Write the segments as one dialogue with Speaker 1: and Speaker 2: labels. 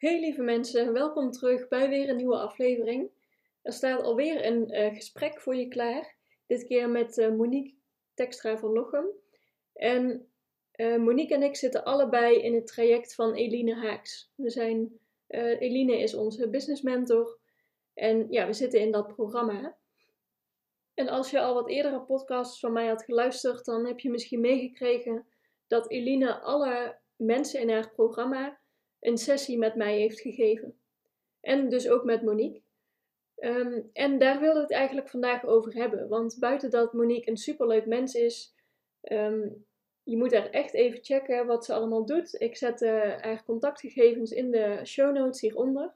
Speaker 1: Hey lieve mensen, welkom terug bij weer een nieuwe aflevering. Er staat alweer een uh, gesprek voor je klaar. Dit keer met uh, Monique Tekstra van Lochem. En uh, Monique en ik zitten allebei in het traject van Eline Haaks. We zijn, Eline is onze business mentor. En ja, we zitten in dat programma. En als je al wat eerdere podcasts van mij had geluisterd, dan heb je misschien meegekregen dat Eline alle mensen in haar programma een sessie met mij heeft gegeven. En dus ook met Monique. Um, en daar wilde ik het eigenlijk vandaag over hebben. Want buiten dat Monique een superleuk mens is, um, je moet er echt even checken wat ze allemaal doet. Ik zet uh, haar contactgegevens in de show notes hieronder.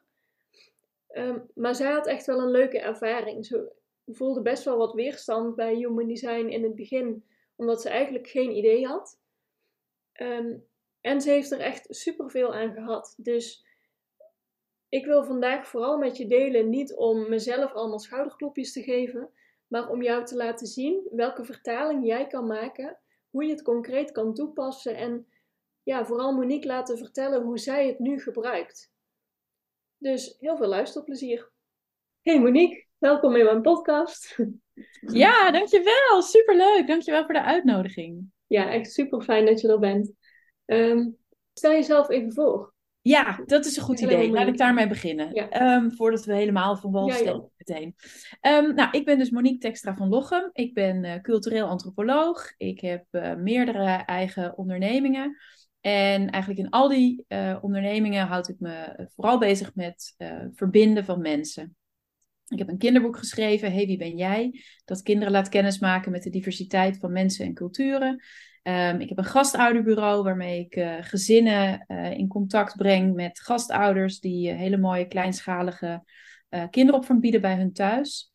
Speaker 1: Um, maar zij had echt wel een leuke ervaring. Ze voelde best wel wat weerstand bij Human Design in het begin, omdat ze eigenlijk geen idee had. En ze heeft er echt superveel aan gehad. Dus ik wil vandaag vooral met je delen, niet om mezelf allemaal schouderklopjes te geven, maar om jou te laten zien welke vertaling jij kan maken, hoe je het concreet kan toepassen en ja, vooral Monique laten vertellen hoe zij het nu gebruikt. Dus heel veel luisterplezier. Hey Monique, welkom in mijn podcast.
Speaker 2: Ja, dankjewel. Superleuk. Dankjewel voor de uitnodiging.
Speaker 1: Ja, echt super fijn dat je er bent. Um, stel jezelf even voor.
Speaker 2: Ja, dat is een goed idee. Laat ik daarmee beginnen. Um, voordat we helemaal van wal steken meteen. Um, nou, ik ben dus Monique Textra van Lochem. Ik ben uh, cultureel antropoloog. Ik heb uh, meerdere eigen ondernemingen. En eigenlijk in al die uh, ondernemingen houd ik me vooral bezig met verbinden van mensen. Ik heb een kinderboek geschreven, Hey, wie ben jij? Dat kinderen laat kennismaken met de diversiteit van mensen en culturen. Um, ik heb een gastouderbureau waarmee ik uh, gezinnen uh, in contact breng met gastouders die uh, hele mooie kleinschalige kinderopvang bieden bij hun thuis.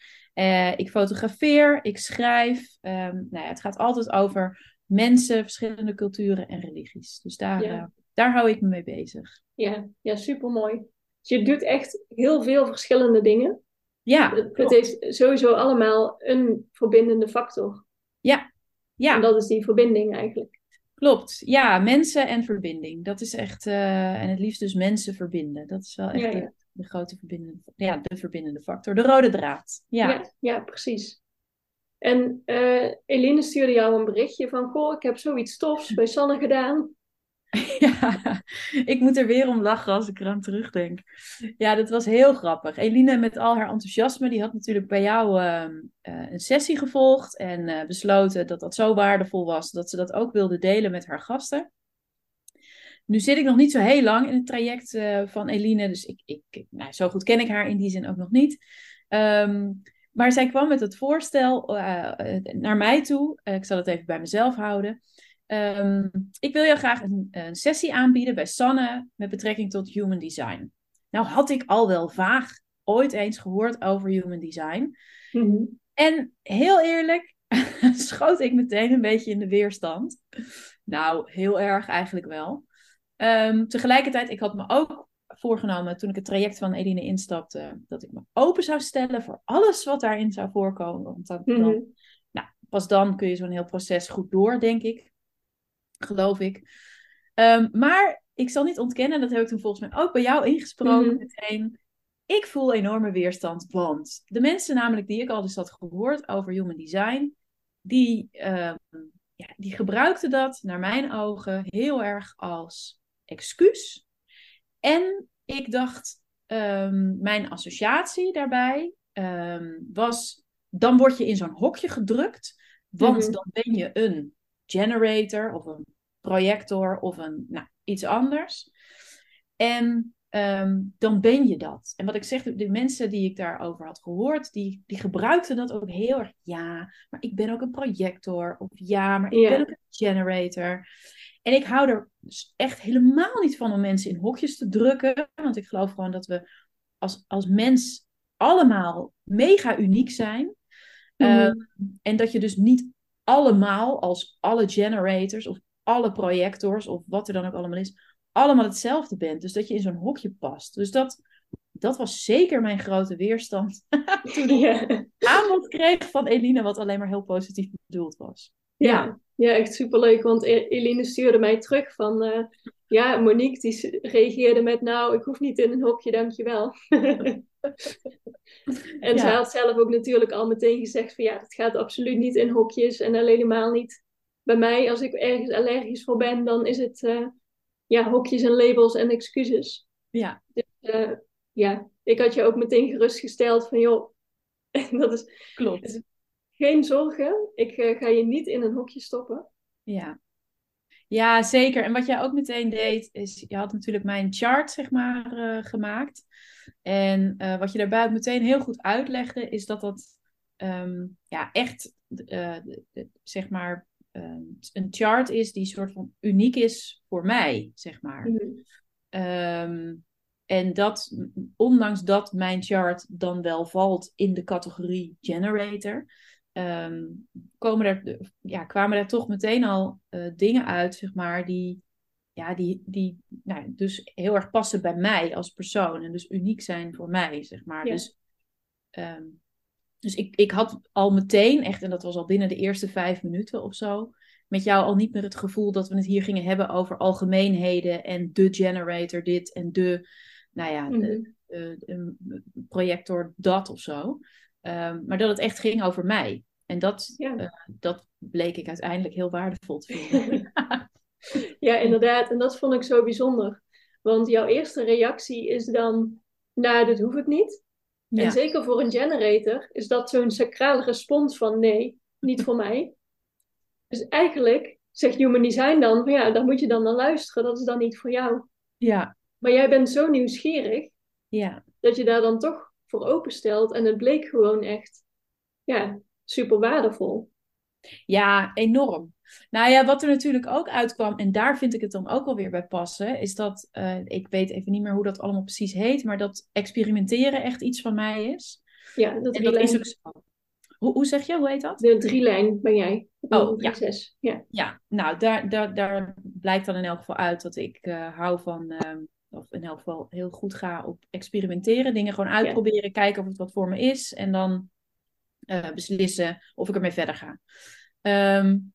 Speaker 2: ik fotografeer, ik schrijf. Um, nou ja, het gaat altijd over mensen, verschillende culturen en religies. Dus daar, ja. daar hou ik me mee bezig.
Speaker 1: Ja, ja super mooi. Dus je doet echt heel veel verschillende dingen.
Speaker 2: Ja.
Speaker 1: Het, het heeft sowieso allemaal een verbindende factor.
Speaker 2: Ja.
Speaker 1: En dat is die verbinding eigenlijk.
Speaker 2: Klopt, ja, mensen en verbinding. Dat is echt, uh, en het liefst dus mensen verbinden. Dat is wel echt ja, ja. De, de, grote verbindende, ja, de verbindende factor, de rode draad. Ja,
Speaker 1: ja, ja precies. En uh, Eline stuurde jou een berichtje van, goh, ik heb zoiets tofs bij Sanne gedaan.
Speaker 2: Ja, ik moet er weer om lachen als ik eraan terugdenk. Ja, dat was heel grappig. Eline met al haar enthousiasme, die had natuurlijk bij jou uh, uh, een sessie gevolgd en uh, besloten dat dat zo waardevol was dat ze dat ook wilde delen met haar gasten. Nu zit ik nog niet zo heel lang in het traject eh, van Eline, dus ik, ik, nou, zo goed ken ik haar in die zin ook nog niet. Um, maar zij kwam met het voorstel naar mij toe. ik zal het even bij mezelf houden. Um, ik wil jou graag een, een, sessie aanbieden bij Sanne met betrekking tot human design. Nou had ik al wel vaag ooit eens gehoord over human design. Mm -hmm. En heel eerlijk schoot ik meteen een beetje in de weerstand. Nou, heel erg eigenlijk wel. Um, tegelijkertijd, ik had me ook voorgenomen toen ik het traject van Eline instapte, dat ik me open zou stellen voor alles wat daarin zou voorkomen. Want dan, mm -hmm. dan nou, pas dan kun je zo'n heel proces goed door, denk ik geloof ik. Um, maar ik zal niet ontkennen, dat heb ik toen volgens mij ook bij jou ingesproken mm -hmm. meteen. Ik voel enorme weerstand, want de mensen namelijk die ik al eens had gehoord over human design, die, um, ja, die gebruikten dat naar mijn ogen heel erg als excuus. En ik dacht, um, mijn associatie daarbij was, dan word je in zo'n hokje gedrukt, want mm -hmm. dan ben je een generator of een projector of een, nou, iets anders. En ehm, dan ben je dat. En wat ik zeg, de mensen die ik daarover had gehoord, die, die gebruikten dat ook heel erg. Ja, maar ik ben ook een projector. Of ja, maar ik ben ook een generator. En ik hou er dus echt helemaal niet van om mensen in hokjes te drukken. Want ik geloof gewoon dat we als, als mens allemaal mega uniek zijn. Mhm. Ehm, en dat je dus niet allemaal als alle generators of alle projectors of wat er dan ook allemaal is, allemaal hetzelfde bent. Dus dat je in zo'n hokje past. Dus dat, dat was zeker mijn grote weerstand toen ik aanbod kreeg van Eline, wat alleen maar heel positief bedoeld was.
Speaker 1: Ja, ja, echt superleuk. Want e- Eline stuurde mij terug van... Uh, ja, Monique die reageerde met... Nou, ik hoef niet in een hokje, dankjewel. en ja. zij had zelf ook natuurlijk al meteen gezegd van... Ja, dat gaat absoluut niet in hokjes. En helemaal niet bij mij. Als ik ergens allergisch voor ben, dan is het... Uh, ja, hokjes en labels en excuses.
Speaker 2: Ja.
Speaker 1: Dus uh, ja, ik had je ook meteen gerustgesteld van... joh, dat is...
Speaker 2: Klopt
Speaker 1: geen zorgen, ik uh, ga je niet in een hokje stoppen.
Speaker 2: Ja. ja, zeker. En wat jij ook meteen deed, is je had natuurlijk mijn chart, zeg maar, uh, gemaakt. En uh, wat je daarbij ook meteen heel goed uitlegde, is dat dat um, ja, echt, zeg maar, een chart is die soort van uniek is voor mij, zeg maar. Mm. Um, en dat, ondanks dat mijn chart dan wel valt in de categorie generator, um, komen er, ja, kwamen er toch meteen al uh, dingen uit, zeg maar, die, ja, die, die nou, dus heel erg passen bij mij als persoon en dus uniek zijn voor mij, zeg maar. Ja. Dus, um, dus ik, ik had al meteen, echt, en dat was al binnen de eerste vijf minuten of zo, met jou al niet meer het gevoel dat we het hier gingen hebben over algemeenheden en de generator dit en de, nou ja, mm -hmm. de, de, de, projector dat of zo. Um, maar dat het echt ging over mij. En dat, ja. uh, dat bleek ik uiteindelijk heel waardevol te vinden.
Speaker 1: ja, inderdaad. En dat vond ik zo bijzonder. Want jouw eerste reactie is dan, nou, dat hoef ik niet. Ja. En zeker voor een generator is dat zo'n sacrale respons van, nee, niet voor mij. Dus eigenlijk zegt Human Design dan, van ja, daar moet je dan naar luisteren. Dat is dan niet voor jou.
Speaker 2: Ja.
Speaker 1: Maar jij bent zo nieuwsgierig.
Speaker 2: Ja.
Speaker 1: Dat je daar dan toch voor openstelt. En het bleek gewoon echt, ja, super waardevol.
Speaker 2: Ja, enorm. Nou ja, wat er natuurlijk ook uitkwam, en daar vind ik het dan ook wel weer bij passen, is dat, uh, ik weet even niet meer hoe dat allemaal precies heet, maar dat experimenteren echt iets van mij is.
Speaker 1: Ja, dat,
Speaker 2: en dat is ook zo. Hoe, hoe zeg je, hoe heet dat?
Speaker 1: De drielijn ben jij.
Speaker 2: Oh, ja.
Speaker 1: Zes. ja.
Speaker 2: Ja, nou, daar, daar, daar blijkt dan in elk geval uit dat ik uh, hou van, uh, of in elk geval heel goed ga op experimenteren. Dingen gewoon uitproberen, ja. kijken of het wat voor me is. En dan uh, beslissen of ik ermee verder ga. Um,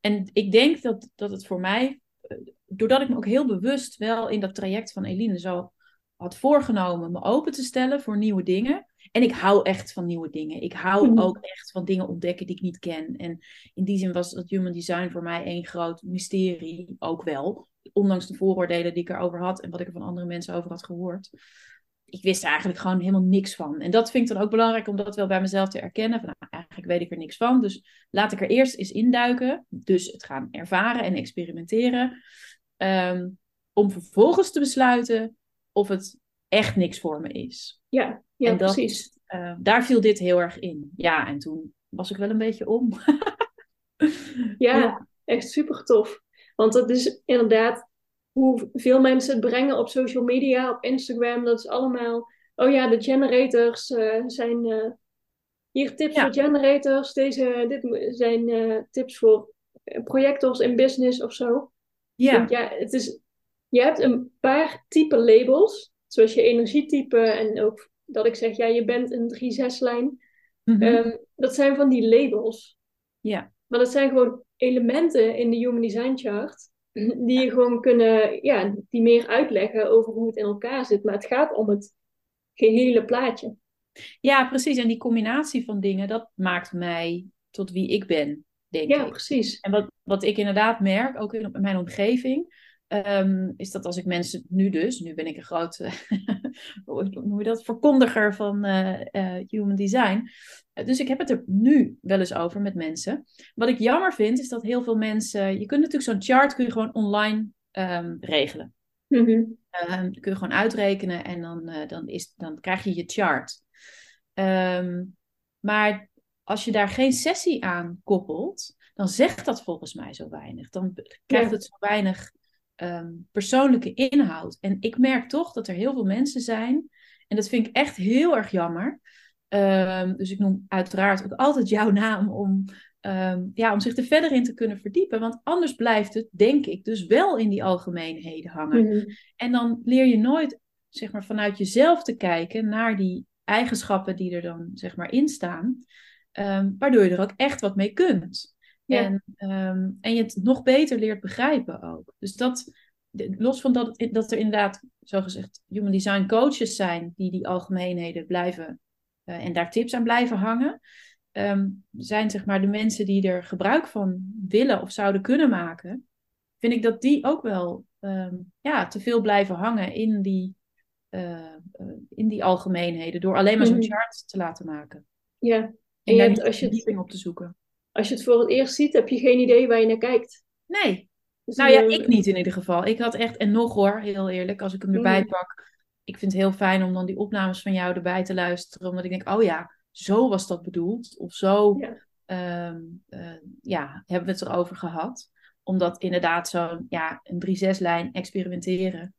Speaker 2: en ik denk dat, dat het voor mij, uh, doordat ik me ook heel bewust wel in dat traject van Eline zo had voorgenomen me open te stellen voor nieuwe dingen. En ik hou echt van nieuwe dingen. Ik hou mm. ook echt van dingen ontdekken die ik niet ken. En in die zin was dat human design voor mij één groot mysterie. Ook wel. Ondanks de vooroordelen die ik erover had en wat ik er van andere mensen over had gehoord ik wist er eigenlijk gewoon helemaal niks van. En dat vind ik dan ook belangrijk om dat wel bij mezelf te erkennen. Van, nou, eigenlijk weet ik er niks van. Dus laat ik er eerst eens induiken. Dus het gaan ervaren en experimenteren. Um, om vervolgens te besluiten of het echt niks voor me is.
Speaker 1: Ja, ja
Speaker 2: en dat,
Speaker 1: precies.
Speaker 2: Uh, daar viel dit heel erg in. Ja, en toen was ik wel een beetje om.
Speaker 1: ja, ja, echt super tof. Want dat is inderdaad hoe veel mensen het brengen op social media, op Instagram. Dat is allemaal, oh ja, de generators uh, zijn uh, hier tips ja. voor generators. Deze, dit zijn uh, tips voor projectors in business of zo.
Speaker 2: Ja.
Speaker 1: Want ja, het is, je hebt een paar type labels, zoals je energietype en ook dat ik zeg, ja, je bent een 3-6-lijn. Mm -hmm. um, dat zijn van die labels.
Speaker 2: Ja.
Speaker 1: Maar dat zijn gewoon elementen in de Human Design Chart die je gewoon kunnen, ja, die meer uitleggen over hoe het in elkaar zit. Maar het gaat om het gehele plaatje.
Speaker 2: Ja, precies. En die combinatie van dingen, dat maakt mij tot wie ik ben, denk
Speaker 1: ja,
Speaker 2: ik.
Speaker 1: precies.
Speaker 2: En wat, wat ik inderdaad merk, ook in mijn omgeving, um, is dat als ik mensen nu dus, nu ben ik een grote, hoe noem je dat, verkondiger van uh, uh, human design. Dus ik heb het er nu wel eens over met mensen. Wat ik jammer vind, is dat heel veel mensen. Je kunt natuurlijk zo'n chart kun je gewoon online um, regelen. Ehm, kun je gewoon uitrekenen en dan, eh, dan, is, dan krijg je je chart. Ehm, maar als je daar geen sessie aan koppelt, dan zegt dat volgens mij zo weinig. Dan krijgt
Speaker 1: Ja.
Speaker 2: het zo weinig ehm, persoonlijke inhoud. En ik merk toch dat er heel veel mensen zijn, en dat vind ik echt heel erg jammer. Ehm, dus ik noem uiteraard ook altijd jouw naam om, ehm, ja, om zich er verder in te kunnen verdiepen. Want anders blijft het, denk ik, dus wel in die algemeenheden hangen.
Speaker 1: Mhm.
Speaker 2: En dan leer je nooit, zeg maar, vanuit jezelf te kijken naar die eigenschappen die er dan, zeg maar, in staan. Waardoor je er ook echt wat mee kunt.
Speaker 1: Ja.
Speaker 2: En, ehm, en je het nog beter leert begrijpen ook. Dus dat, los van dat, dat er inderdaad, zogezegd, human design coaches zijn die die algemeenheden blijven eh, en daar tips aan blijven hangen. ehm, zijn zeg maar de mensen die er gebruik van willen of zouden kunnen maken, vind ik dat die ook wel ehm, ja, te veel blijven hangen in die, eh, eh, in die algemeenheden. Door alleen maar zo'n
Speaker 1: Mhm.
Speaker 2: chart te laten maken.
Speaker 1: Ja.
Speaker 2: En
Speaker 1: je
Speaker 2: daar
Speaker 1: hebt- als je het-
Speaker 2: verdieping op te zoeken.
Speaker 1: Als je het voor het eerst ziet, heb je geen idee waar je naar kijkt.
Speaker 2: Nee,
Speaker 1: Dus
Speaker 2: nou ja,
Speaker 1: je-
Speaker 2: ik niet in ieder geval. Ik had echt, en nog hoor, heel eerlijk, als ik hem erbij
Speaker 1: Mhm.
Speaker 2: pak. Ik vind het heel fijn om dan die opnames van jou erbij te luisteren. Omdat ik denk, oh ja, zo was dat bedoeld. Of zo
Speaker 1: Ja.
Speaker 2: ehm, eh, ja, hebben we het erover gehad. Omdat inderdaad zo'n ja, een 3-6-lijn experimenteren.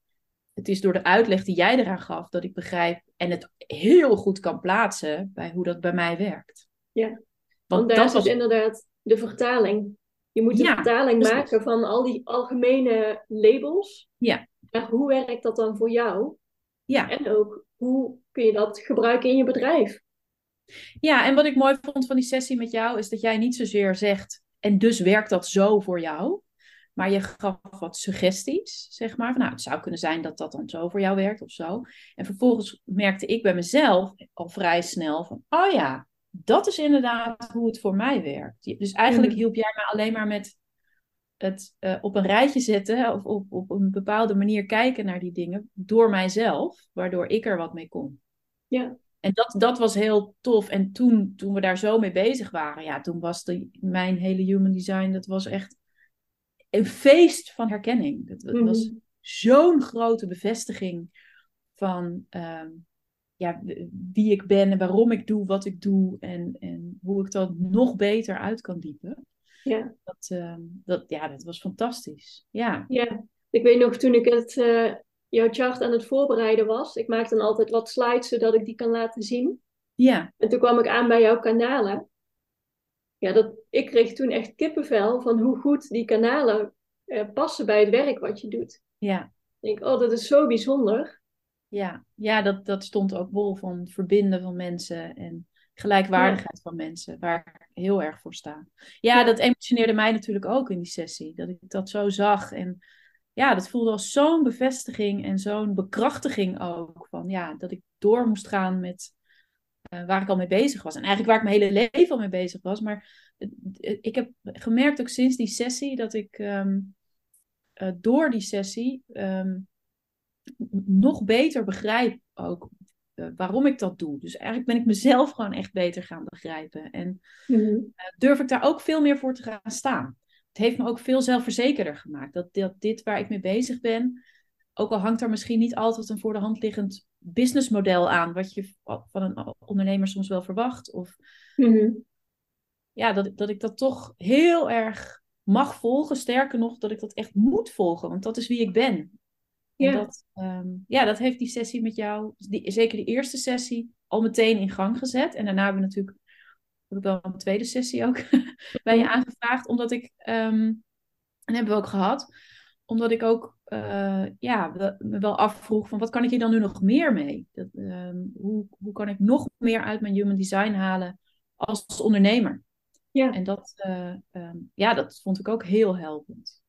Speaker 2: Het is door de uitleg die jij eraan gaf dat ik begrijp en het heel goed kan plaatsen bij hoe dat bij mij werkt.
Speaker 1: Ja.
Speaker 2: Want
Speaker 1: Want daar
Speaker 2: dat
Speaker 1: zit
Speaker 2: was
Speaker 1: inderdaad de vertaling. Je moet de
Speaker 2: Ja,
Speaker 1: vertaling maken van al die algemene labels.
Speaker 2: Ja.
Speaker 1: Maar hoe werkt dat dan voor jou?
Speaker 2: ja.
Speaker 1: En ook, hoe kun je dat gebruiken in je bedrijf?
Speaker 2: Ja, en wat ik mooi vond van die sessie met jou is dat jij niet zozeer zegt, en dus werkt dat zo voor jou, maar je gaf wat suggesties, zeg maar. Van, nou, het zou kunnen zijn dat dat dan zo voor jou werkt of zo. En vervolgens merkte ik bij mezelf al vrij snel van, oh ja, dat is inderdaad hoe het voor mij werkt. Dus eigenlijk
Speaker 1: Mhm.
Speaker 2: hielp jij me alleen maar met het eh, op een rijtje zetten of op, op een bepaalde manier kijken naar die dingen door mijzelf, waardoor ik er wat mee kon.
Speaker 1: Ja.
Speaker 2: En dat, dat was heel tof. En toen, toen we daar zo mee bezig waren, ja, toen was de, mijn hele human design, dat was echt een feest van herkenning. Dat, dat was
Speaker 1: Mhm.
Speaker 2: zo'n grote bevestiging van ehm, ja, wie ik ben en waarom ik doe wat ik doe en, en hoe ik dat nog beter uit kan diepen.
Speaker 1: Ja.
Speaker 2: Dat, ehm, dat, ja, dat was fantastisch. Ja,
Speaker 1: Ja, ik weet nog toen ik het, eh, jouw chart aan het voorbereiden was. Ik maak dan altijd wat slides zodat ik die kan laten zien.
Speaker 2: ja,
Speaker 1: En toen kwam ik aan bij jouw kanalen. Ja, dat, ik kreeg toen echt kippenvel van hoe goed die kanalen eh, passen bij het werk wat je doet.
Speaker 2: ja.
Speaker 1: Ik denk, oh, dat is zo bijzonder.
Speaker 2: Ja, ja dat, dat stond ook bol van verbinden van mensen en gelijkwaardigheid van mensen, waar ik heel erg voor sta. Ja, dat emotioneerde mij natuurlijk ook in die sessie, dat ik dat zo zag. En ja, dat voelde als zo'n bevestiging en zo'n bekrachtiging ook, van ja, dat ik door moest gaan met eh, waar ik al mee bezig was. En eigenlijk waar ik mijn hele leven al mee bezig was. Maar ik heb gemerkt ook sinds die sessie dat ik ehm, eh, door die sessie ehm, nog beter begrijp ook eh, waarom ik dat doe. Dus eigenlijk ben ik mezelf gewoon echt beter gaan begrijpen. En
Speaker 1: Mhm.
Speaker 2: eh, durf ik daar ook veel meer voor te gaan staan. Het heeft me ook veel zelfverzekerder gemaakt. Dat, dat dit waar ik mee bezig ben, ook al hangt er misschien niet altijd een voor de hand liggend businessmodel aan, wat je van een ondernemer soms wel verwacht. Of
Speaker 1: Mhm.
Speaker 2: ja, dat, dat ik dat toch heel erg mag volgen. Sterker nog, dat ik dat echt moet volgen, want dat is wie ik ben. En
Speaker 1: Ja.
Speaker 2: dat, ehm, ja, dat heeft die sessie met jou, die, zeker die eerste sessie, al meteen in gang gezet. En daarna hebben we natuurlijk heb ik wel een tweede sessie ook bij je aangevraagd, omdat ik, ehm, en hebben we ook gehad, omdat ik ook eh, ja, me wel afvroeg van wat kan ik hier dan nu nog meer mee? Dat, ehm, hoe, hoe kan ik nog meer uit mijn human design halen als ondernemer?
Speaker 1: Ja.
Speaker 2: En dat, eh, ja, dat vond ik ook heel helpend.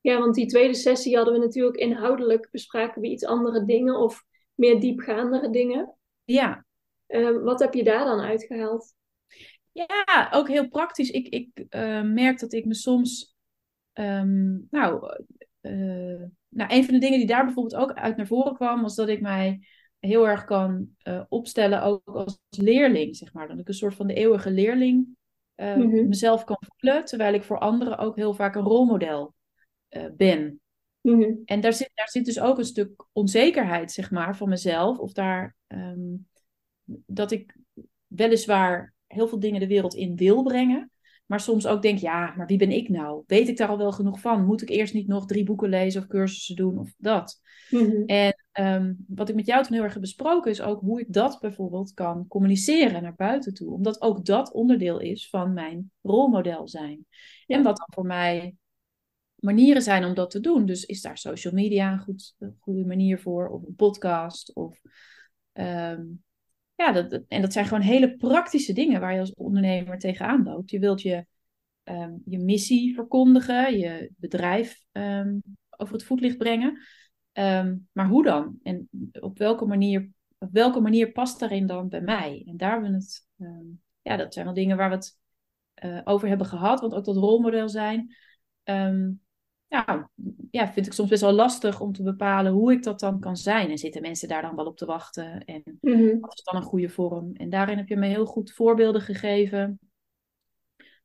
Speaker 1: Ja, want die tweede sessie hadden we natuurlijk inhoudelijk bespraken we iets andere dingen of meer diepgaandere dingen.
Speaker 2: Ja,
Speaker 1: Eh, wat heb je daar dan uitgehaald?
Speaker 2: Ja, ook heel praktisch. Ik, ik eh, merk dat ik me soms. ehm, nou, eh, nou, een van de dingen die daar bijvoorbeeld ook uit naar voren kwam, was dat ik mij heel erg kan eh, opstellen, ook als leerling, zeg maar. Dat ik een soort van de eeuwige leerling
Speaker 1: Mhm.
Speaker 2: mezelf kan voelen, terwijl ik voor anderen ook heel vaak een rolmodel eh, ben.
Speaker 1: Mhm.
Speaker 2: En daar zit, daar zit dus ook een stuk onzekerheid, zeg maar, van mezelf. Of daar, ehm, dat ik weliswaar heel veel dingen de wereld in wil brengen. Maar soms ook denk, ja, maar wie ben ik nou? Weet ik daar al wel genoeg van? Moet ik eerst niet nog drie boeken lezen of cursussen doen of dat?
Speaker 1: Mhm.
Speaker 2: En ehm, wat ik met jou toen heel erg heb besproken is ook hoe ik dat bijvoorbeeld kan communiceren naar buiten toe. Omdat ook dat onderdeel is van mijn rolmodel zijn. En wat dan voor mij manieren zijn om dat te doen. Dus is daar social media een, goed, goede manier voor? Of een podcast? Of, ehm, ja, dat, en dat zijn gewoon hele praktische dingen waar je als ondernemer tegenaan loopt. Je wilt je, ehm, je missie verkondigen, je bedrijf ehm, over het voetlicht brengen. Maar hoe dan? En op welke manier, welke manier past daarin dan bij mij? En daar hebben we het, ja, dat zijn wel dingen waar we het eh, over hebben gehad, want ook dat rolmodel zijn. Ja, ja, vind ik soms best wel lastig om te bepalen hoe ik dat dan kan zijn. En zitten mensen daar dan wel op te wachten? En
Speaker 1: Mhm.
Speaker 2: wat is dan een goede vorm? En daarin heb je me heel goed voorbeelden gegeven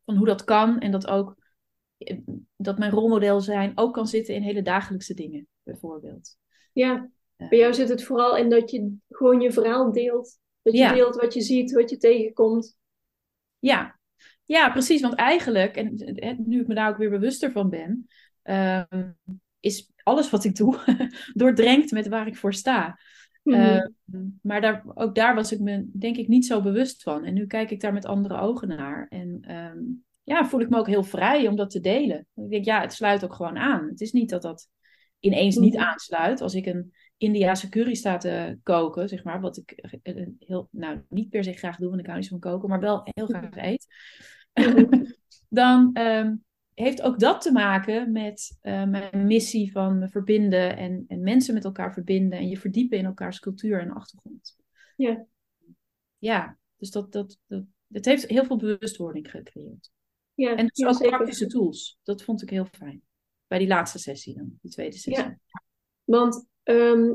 Speaker 2: van hoe dat kan. En dat ook eh, dat mijn rolmodel zijn ook kan zitten in hele dagelijkse dingen, bijvoorbeeld.
Speaker 1: Ja, bij jou zit het vooral in dat je gewoon je verhaal deelt. Dat je
Speaker 2: Ja.
Speaker 1: deelt wat je ziet, wat je tegenkomt.
Speaker 2: Ja, ja, precies. Want eigenlijk, en nu ik me daar ook weer bewuster van ben, ehm, is alles wat ik doe doordrenkt met waar ik voor sta.
Speaker 1: Mhm.
Speaker 2: Ehm, maar daar, ook daar was ik me denk ik niet zo bewust van. En nu kijk ik daar met andere ogen naar. En ehm, ja, voel ik me ook heel vrij om dat te delen. Ik denk, ja, het sluit ook gewoon aan. Het is niet dat dat ineens niet
Speaker 1: Mhm.
Speaker 2: aansluit. Als ik een Indiase curry sta te koken, zeg maar, wat ik eh, heel, nou, niet per se graag doe, want ik hou niet van koken, maar wel heel graag eet.
Speaker 1: Mhm.
Speaker 2: dan heeft ook dat te maken met eh, mijn missie van me verbinden en, en mensen met elkaar verbinden en je verdiepen in elkaars cultuur en achtergrond.
Speaker 1: Ja.
Speaker 2: Ja, dus dat, dat, dat, het heeft heel veel bewustwording gecreëerd.
Speaker 1: Ja,
Speaker 2: En dus
Speaker 1: ja,
Speaker 2: ook
Speaker 1: zeker.
Speaker 2: praktische tools. Dat vond ik heel fijn. Bij die laatste sessie dan, die tweede sessie.
Speaker 1: Ja. Want ehm,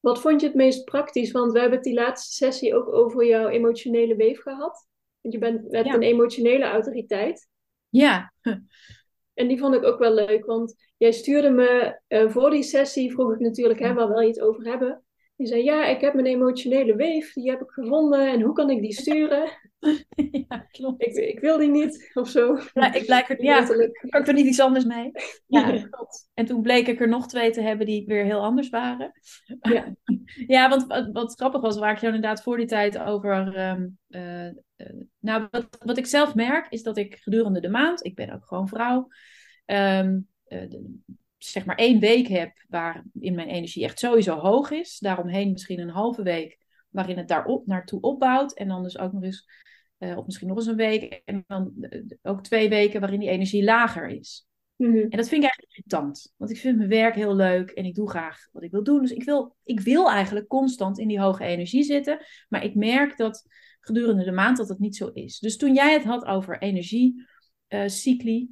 Speaker 1: wat vond je het meest praktisch? Want we hebben het die laatste sessie ook over jouw emotionele weef gehad. Want je bent, hebt
Speaker 2: Ja.
Speaker 1: een emotionele autoriteit.
Speaker 2: Ja.
Speaker 1: En die vond ik ook wel leuk, want jij stuurde me eh, voor die sessie, vroeg ik natuurlijk, hè, waar wil je het over hebben? Je zei, ja, ik heb mijn emotionele weef, die heb ik gevonden en hoe kan ik die sturen?
Speaker 2: ja, klopt.
Speaker 1: Ik, ik wil die niet, of zo.
Speaker 2: Ja, ik blijk er, ja,
Speaker 1: Letterlijk.
Speaker 2: kan ik er niet iets anders mee? Ja,
Speaker 1: Ja.
Speaker 2: klopt. En toen bleek ik er nog twee te hebben die weer heel anders waren.
Speaker 1: Ja.
Speaker 2: Ja, want wat, wat grappig was, waar ik jou inderdaad voor die tijd over. ehm, eh, eh, nou, wat, wat ik zelf merk, is dat ik gedurende de maand, ik ben ook gewoon vrouw, ehm, eh, de- zeg maar één week heb waarin mijn energie echt sowieso hoog is. Daaromheen misschien een halve week waarin het daarop naartoe opbouwt. En dan dus ook nog eens, eh, of misschien nog eens een week. En dan eh, ook twee weken waarin die energie lager is.
Speaker 1: Mhm.
Speaker 2: En dat vind ik eigenlijk irritant. Want ik vind mijn werk heel leuk en ik doe graag wat ik wil doen. Dus ik wil, ik wil eigenlijk constant in die hoge energie zitten. Maar ik merk dat gedurende de maand dat het niet zo is. Dus toen jij het had over energiecycli,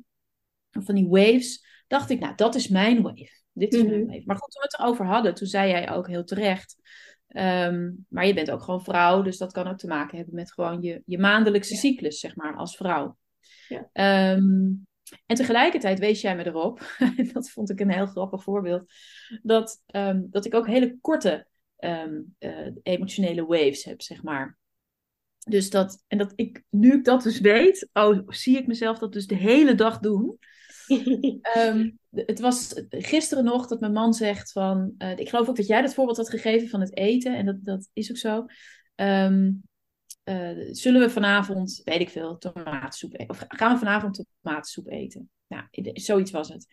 Speaker 2: of van die waves, dacht ik, nou, dat is mijn wave. Dit is mijn
Speaker 1: Mhm.
Speaker 2: wave. Maar goed, toen we het erover hadden, toen zei jij ook heel terecht. ehm, maar je bent ook gewoon vrouw, dus dat kan ook te maken hebben met gewoon je, je maandelijkse
Speaker 1: Ja.
Speaker 2: cyclus, zeg maar, als vrouw.
Speaker 1: Ja.
Speaker 2: Ehm, en tegelijkertijd wees jij me erop, dat vond ik een heel grappig voorbeeld, dat, ehm, dat ik ook hele korte eh, emotionele waves heb, zeg maar. Dus dat, en dat ik, nu ik dat dus weet, oh, zie ik mezelf dat dus de hele dag doen. Ehm, het was gisteren nog dat mijn man zegt van, eh, ik geloof ook dat jij dat voorbeeld had gegeven van het eten, en dat, dat is ook zo. Ehm, eh, zullen we vanavond, weet ik veel, tomatensoep eten? Of gaan we vanavond tomatensoep eten? Nou, zoiets was het.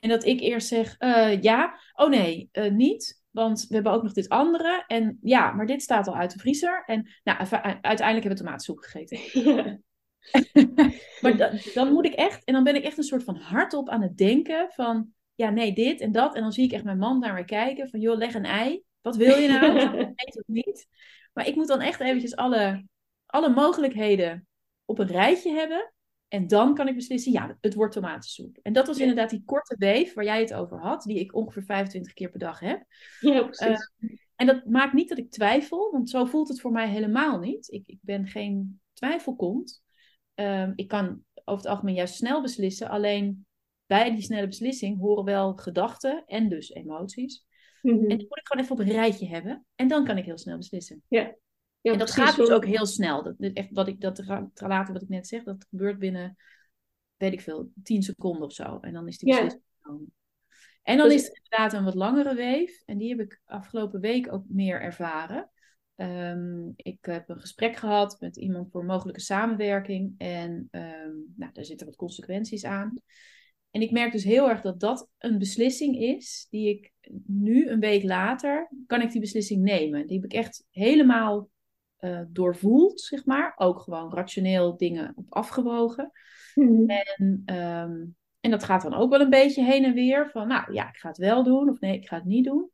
Speaker 2: En dat ik eerst zeg, eh, ja, oh nee, niet. Want we hebben ook nog dit andere. En ja, maar dit staat al uit de vriezer. En nou, uite- uiteindelijk hebben we tomatensoep gegeten.
Speaker 1: Ja.
Speaker 2: Maar da- dan moet ik echt, en dan ben ik echt een soort van hardop aan het denken van, ja, nee, dit en dat. En dan zie ik echt mijn man naar me kijken van, joh, leg een ei. Wat wil je nou? Eet het niet. Maar ik moet dan echt eventjes alle, alle mogelijkheden op een rijtje hebben. En dan kan ik beslissen, ja, het wordt tomatensoep. En dat was
Speaker 1: Ja.
Speaker 2: inderdaad die korte weef waar jij het over had, die ik ongeveer 25 keer per dag heb.
Speaker 1: ja, precies.
Speaker 2: En dat maakt niet dat ik twijfel, want zo voelt het voor mij helemaal niet. Ik, ik ben geen twijfelkont. Ehm, ik kan over het algemeen juist snel beslissen. Alleen bij die snelle beslissing horen wel gedachten en dus emoties.
Speaker 1: Mhm.
Speaker 2: En die moet ik gewoon even op een rijtje hebben. En dan kan ik heel snel beslissen.
Speaker 1: Ja,
Speaker 2: en dat gaat dus ook heel snel. Dat, echt, wat ik, dat later wat ik net zeg, dat gebeurt binnen, weet ik veel, 10 seconden of zo. En dan is die
Speaker 1: Ja.
Speaker 2: beslissing genomen. En dan
Speaker 1: Dus-
Speaker 2: is het inderdaad een wat langere weef. En die heb ik afgelopen week ook meer ervaren. Ehm, ik heb een gesprek gehad met iemand voor mogelijke samenwerking. En ehm, nou, daar zitten wat consequenties aan. En ik merk dus heel erg dat dat een beslissing is die ik nu, een week later, kan ik die beslissing nemen. Die heb ik echt helemaal eh, doorvoeld, zeg maar. Ook gewoon rationeel dingen op afgewogen.
Speaker 1: Mhm.
Speaker 2: En, ehm, en dat gaat dan ook wel een beetje heen en weer. Van nou ja, ik ga het wel doen of nee, ik ga het niet doen.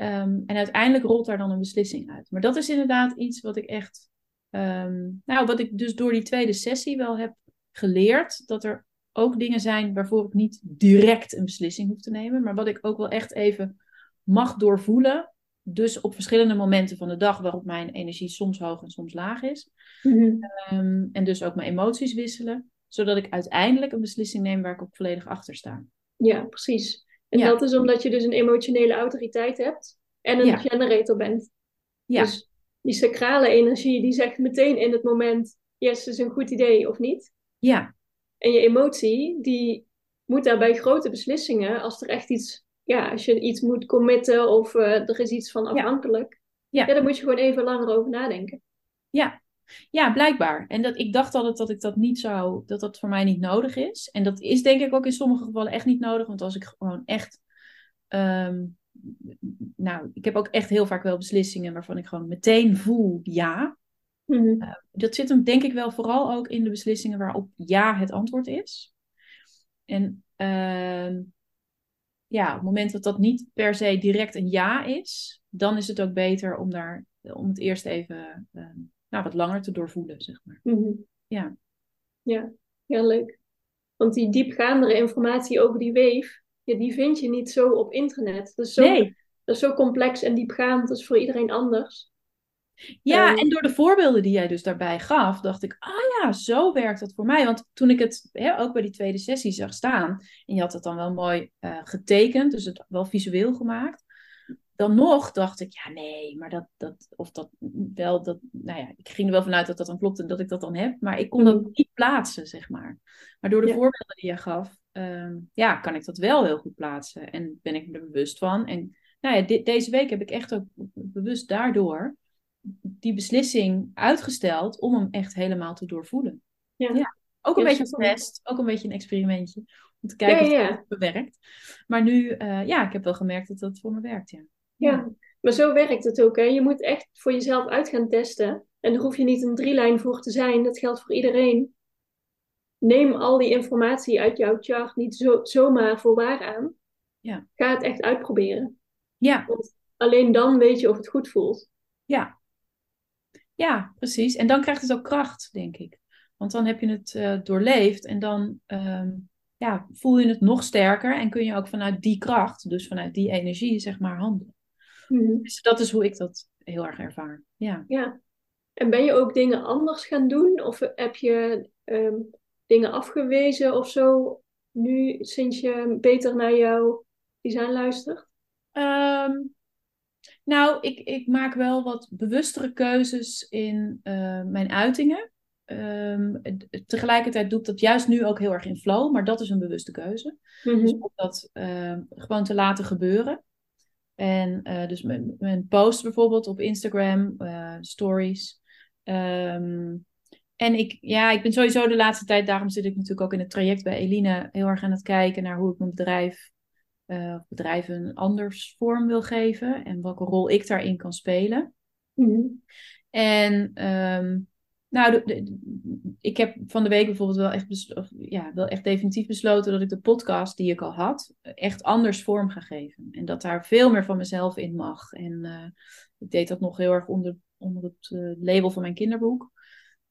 Speaker 2: Ehm, en uiteindelijk rolt daar dan een beslissing uit. Maar dat is inderdaad iets wat ik echt. ehm, nou, wat ik dus door die tweede sessie wel heb geleerd. Dat er ook dingen zijn waarvoor ik niet direct een beslissing hoef te nemen. Maar wat ik ook wel echt even mag doorvoelen. Dus op verschillende momenten van de dag waarop mijn energie soms hoog en soms laag is.
Speaker 1: Mhm.
Speaker 2: Ehm, en dus ook mijn emoties wisselen. Zodat ik uiteindelijk een beslissing neem waar ik ook volledig achter sta.
Speaker 1: Ja, precies. En
Speaker 2: Ja.
Speaker 1: dat is omdat je dus een emotionele autoriteit hebt en een
Speaker 2: Ja.
Speaker 1: generator bent.
Speaker 2: Ja,
Speaker 1: Dus die sacrale energie die zegt meteen in het moment, yes, is een goed idee of niet.
Speaker 2: ja,
Speaker 1: En je emotie, die moet daarbij grote beslissingen, als er echt iets, ja, als je iets moet committen of eh, er is iets van afhankelijk,
Speaker 2: Ja.
Speaker 1: ja, dan moet je gewoon even langer over nadenken.
Speaker 2: ja. Ja, blijkbaar. En dat, ik dacht altijd dat ik dat niet zou, dat dat voor mij niet nodig is. En dat is denk ik ook in sommige gevallen echt niet nodig. Want als ik gewoon echt, ehm, nou, ik heb ook echt heel vaak wel beslissingen waarvan ik gewoon meteen voel ja.
Speaker 1: Mhm.
Speaker 2: Dat zit hem denk ik wel vooral ook in de beslissingen waarop ja het antwoord is. En ehm, ja, op het moment dat dat niet per se direct een ja is, dan is het ook beter om, daar, om het eerst even ehm, nou, wat langer te doorvoelen, zeg maar.
Speaker 1: Mhm.
Speaker 2: Ja.
Speaker 1: Ja, ja, leuk. Want die diepgaandere informatie over die weef, ja, die vind je niet zo op internet. Dat is zo,
Speaker 2: Nee,
Speaker 1: dat is zo complex en diepgaand, dat is voor iedereen anders.
Speaker 2: Ja,
Speaker 1: Ehm,
Speaker 2: en door de voorbeelden die jij dus daarbij gaf, dacht ik, ah ja, zo werkt dat voor mij. Want toen ik het hè, ook bij die tweede sessie zag staan, en je had het dan wel mooi eh, getekend, dus het wel visueel gemaakt, dan nog dacht ik, ja nee, maar dat, dat, of dat wel, dat, nou ja, ik ging er wel vanuit dat dat dan klopt en dat ik dat dan heb, maar ik kon dat
Speaker 1: Mhm.
Speaker 2: niet plaatsen, zeg maar. Maar door de
Speaker 1: Ja.
Speaker 2: voorbeelden die je gaf, ehm, ja, kan ik dat wel heel goed plaatsen en ben ik me er bewust van. En nou ja, deze week heb ik echt ook bewust daardoor die beslissing uitgesteld om hem echt helemaal te doorvoelen.
Speaker 1: Ja.
Speaker 2: Ja. Ook een
Speaker 1: Ja,
Speaker 2: beetje een test, ook een beetje een experimentje. Om te kijken of het werkt. Maar nu, eh, ja, ik heb wel gemerkt dat dat voor me werkt, ja.
Speaker 1: Ja, maar zo werkt het ook. Hè. Je moet echt voor jezelf uit gaan testen. En daar hoef je niet een drielijn voor te zijn. Dat geldt voor iedereen. Neem al die informatie uit jouw chart niet zo, zomaar voor waar aan.
Speaker 2: Ja.
Speaker 1: Ga het echt uitproberen.
Speaker 2: Ja,
Speaker 1: Want alleen dan weet je of het goed voelt.
Speaker 2: ja. Ja, precies. En dan krijgt het ook kracht, denk ik. Want dan heb je het eh, doorleefd en dan ehm, ja, voel je het nog sterker en kun je ook vanuit die kracht, dus vanuit die energie, zeg maar, handelen.
Speaker 1: Mhm.
Speaker 2: Dus dat is hoe ik dat heel erg ervaar. Ja.
Speaker 1: Ja. En ben je ook dingen anders gaan doen? Of heb je ehm, dingen afgewezen of zo? Nu, sinds je beter naar jouw design luistert?
Speaker 2: Ehm, nou, ik, ik maak wel wat bewustere keuzes in eh, mijn uitingen. Ehm, tegelijkertijd doe ik dat juist nu ook heel erg in flow, maar dat is een bewuste keuze.
Speaker 1: Mhm.
Speaker 2: Dus om dat gewoon te laten gebeuren. En eh, dus mijn, mijn post bijvoorbeeld op Instagram, eh, stories. Ehm, en ik, ja, ik ben sowieso de laatste tijd, daarom zit ik natuurlijk ook in het traject bij Eline, heel erg aan het kijken naar hoe ik mijn bedrijf, eh, of bedrijven een anders vorm wil geven en welke rol ik daarin kan spelen.
Speaker 1: Mhm.
Speaker 2: En ehm, nou, de- de- ik heb van de week bijvoorbeeld wel echt, of, ja, wel echt definitief besloten dat ik de podcast die ik al had, echt anders vorm ga geven. En dat daar veel meer van mezelf in mag. En eh, ik deed dat nog heel erg onder, onder het eh, label van mijn kinderboek.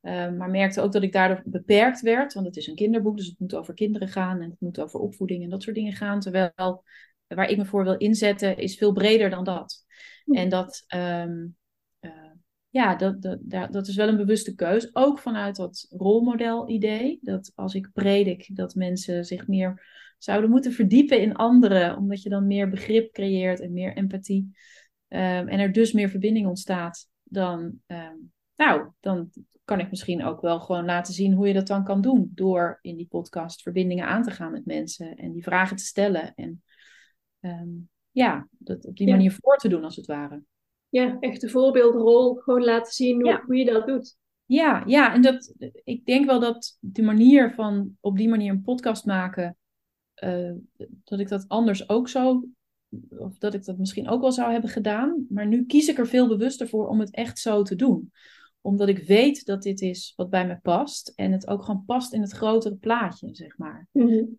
Speaker 2: Eh, maar merkte ook dat ik daardoor beperkt werd, want het is een kinderboek, dus het moet over kinderen gaan en het moet over opvoeding en dat soort dingen gaan. Terwijl waar ik me voor wil inzetten is veel breder dan dat. En dat, ehm, eh, ja, dat, dat, dat is wel een bewuste keus. Ook vanuit dat rolmodel-idee. Dat als ik predik, dat mensen zich meer zouden moeten verdiepen in anderen. Omdat je dan meer begrip creëert en meer empathie. Ehm, en er dus meer verbinding ontstaat. Dan, ehm, nou, dan kan ik misschien ook wel gewoon laten zien hoe je dat dan kan doen. Door in die podcast verbindingen aan te gaan met mensen. En die vragen te stellen. En ehm, ja, dat op die manier voor te doen als het ware
Speaker 1: ja, echt de voorbeeldrol gewoon laten zien hoe, hoe, je dat doet.
Speaker 2: Ja, ja, en dat, ik denk wel dat de manier van op die manier een podcast maken, uh, dat ik dat anders ook zo, of dat ik dat misschien ook wel zou hebben gedaan. Maar nu kies ik er veel bewuster voor om het echt zo te doen. Omdat ik weet dat dit is wat bij me past en het ook gewoon past in het grotere plaatje, zeg maar. Mm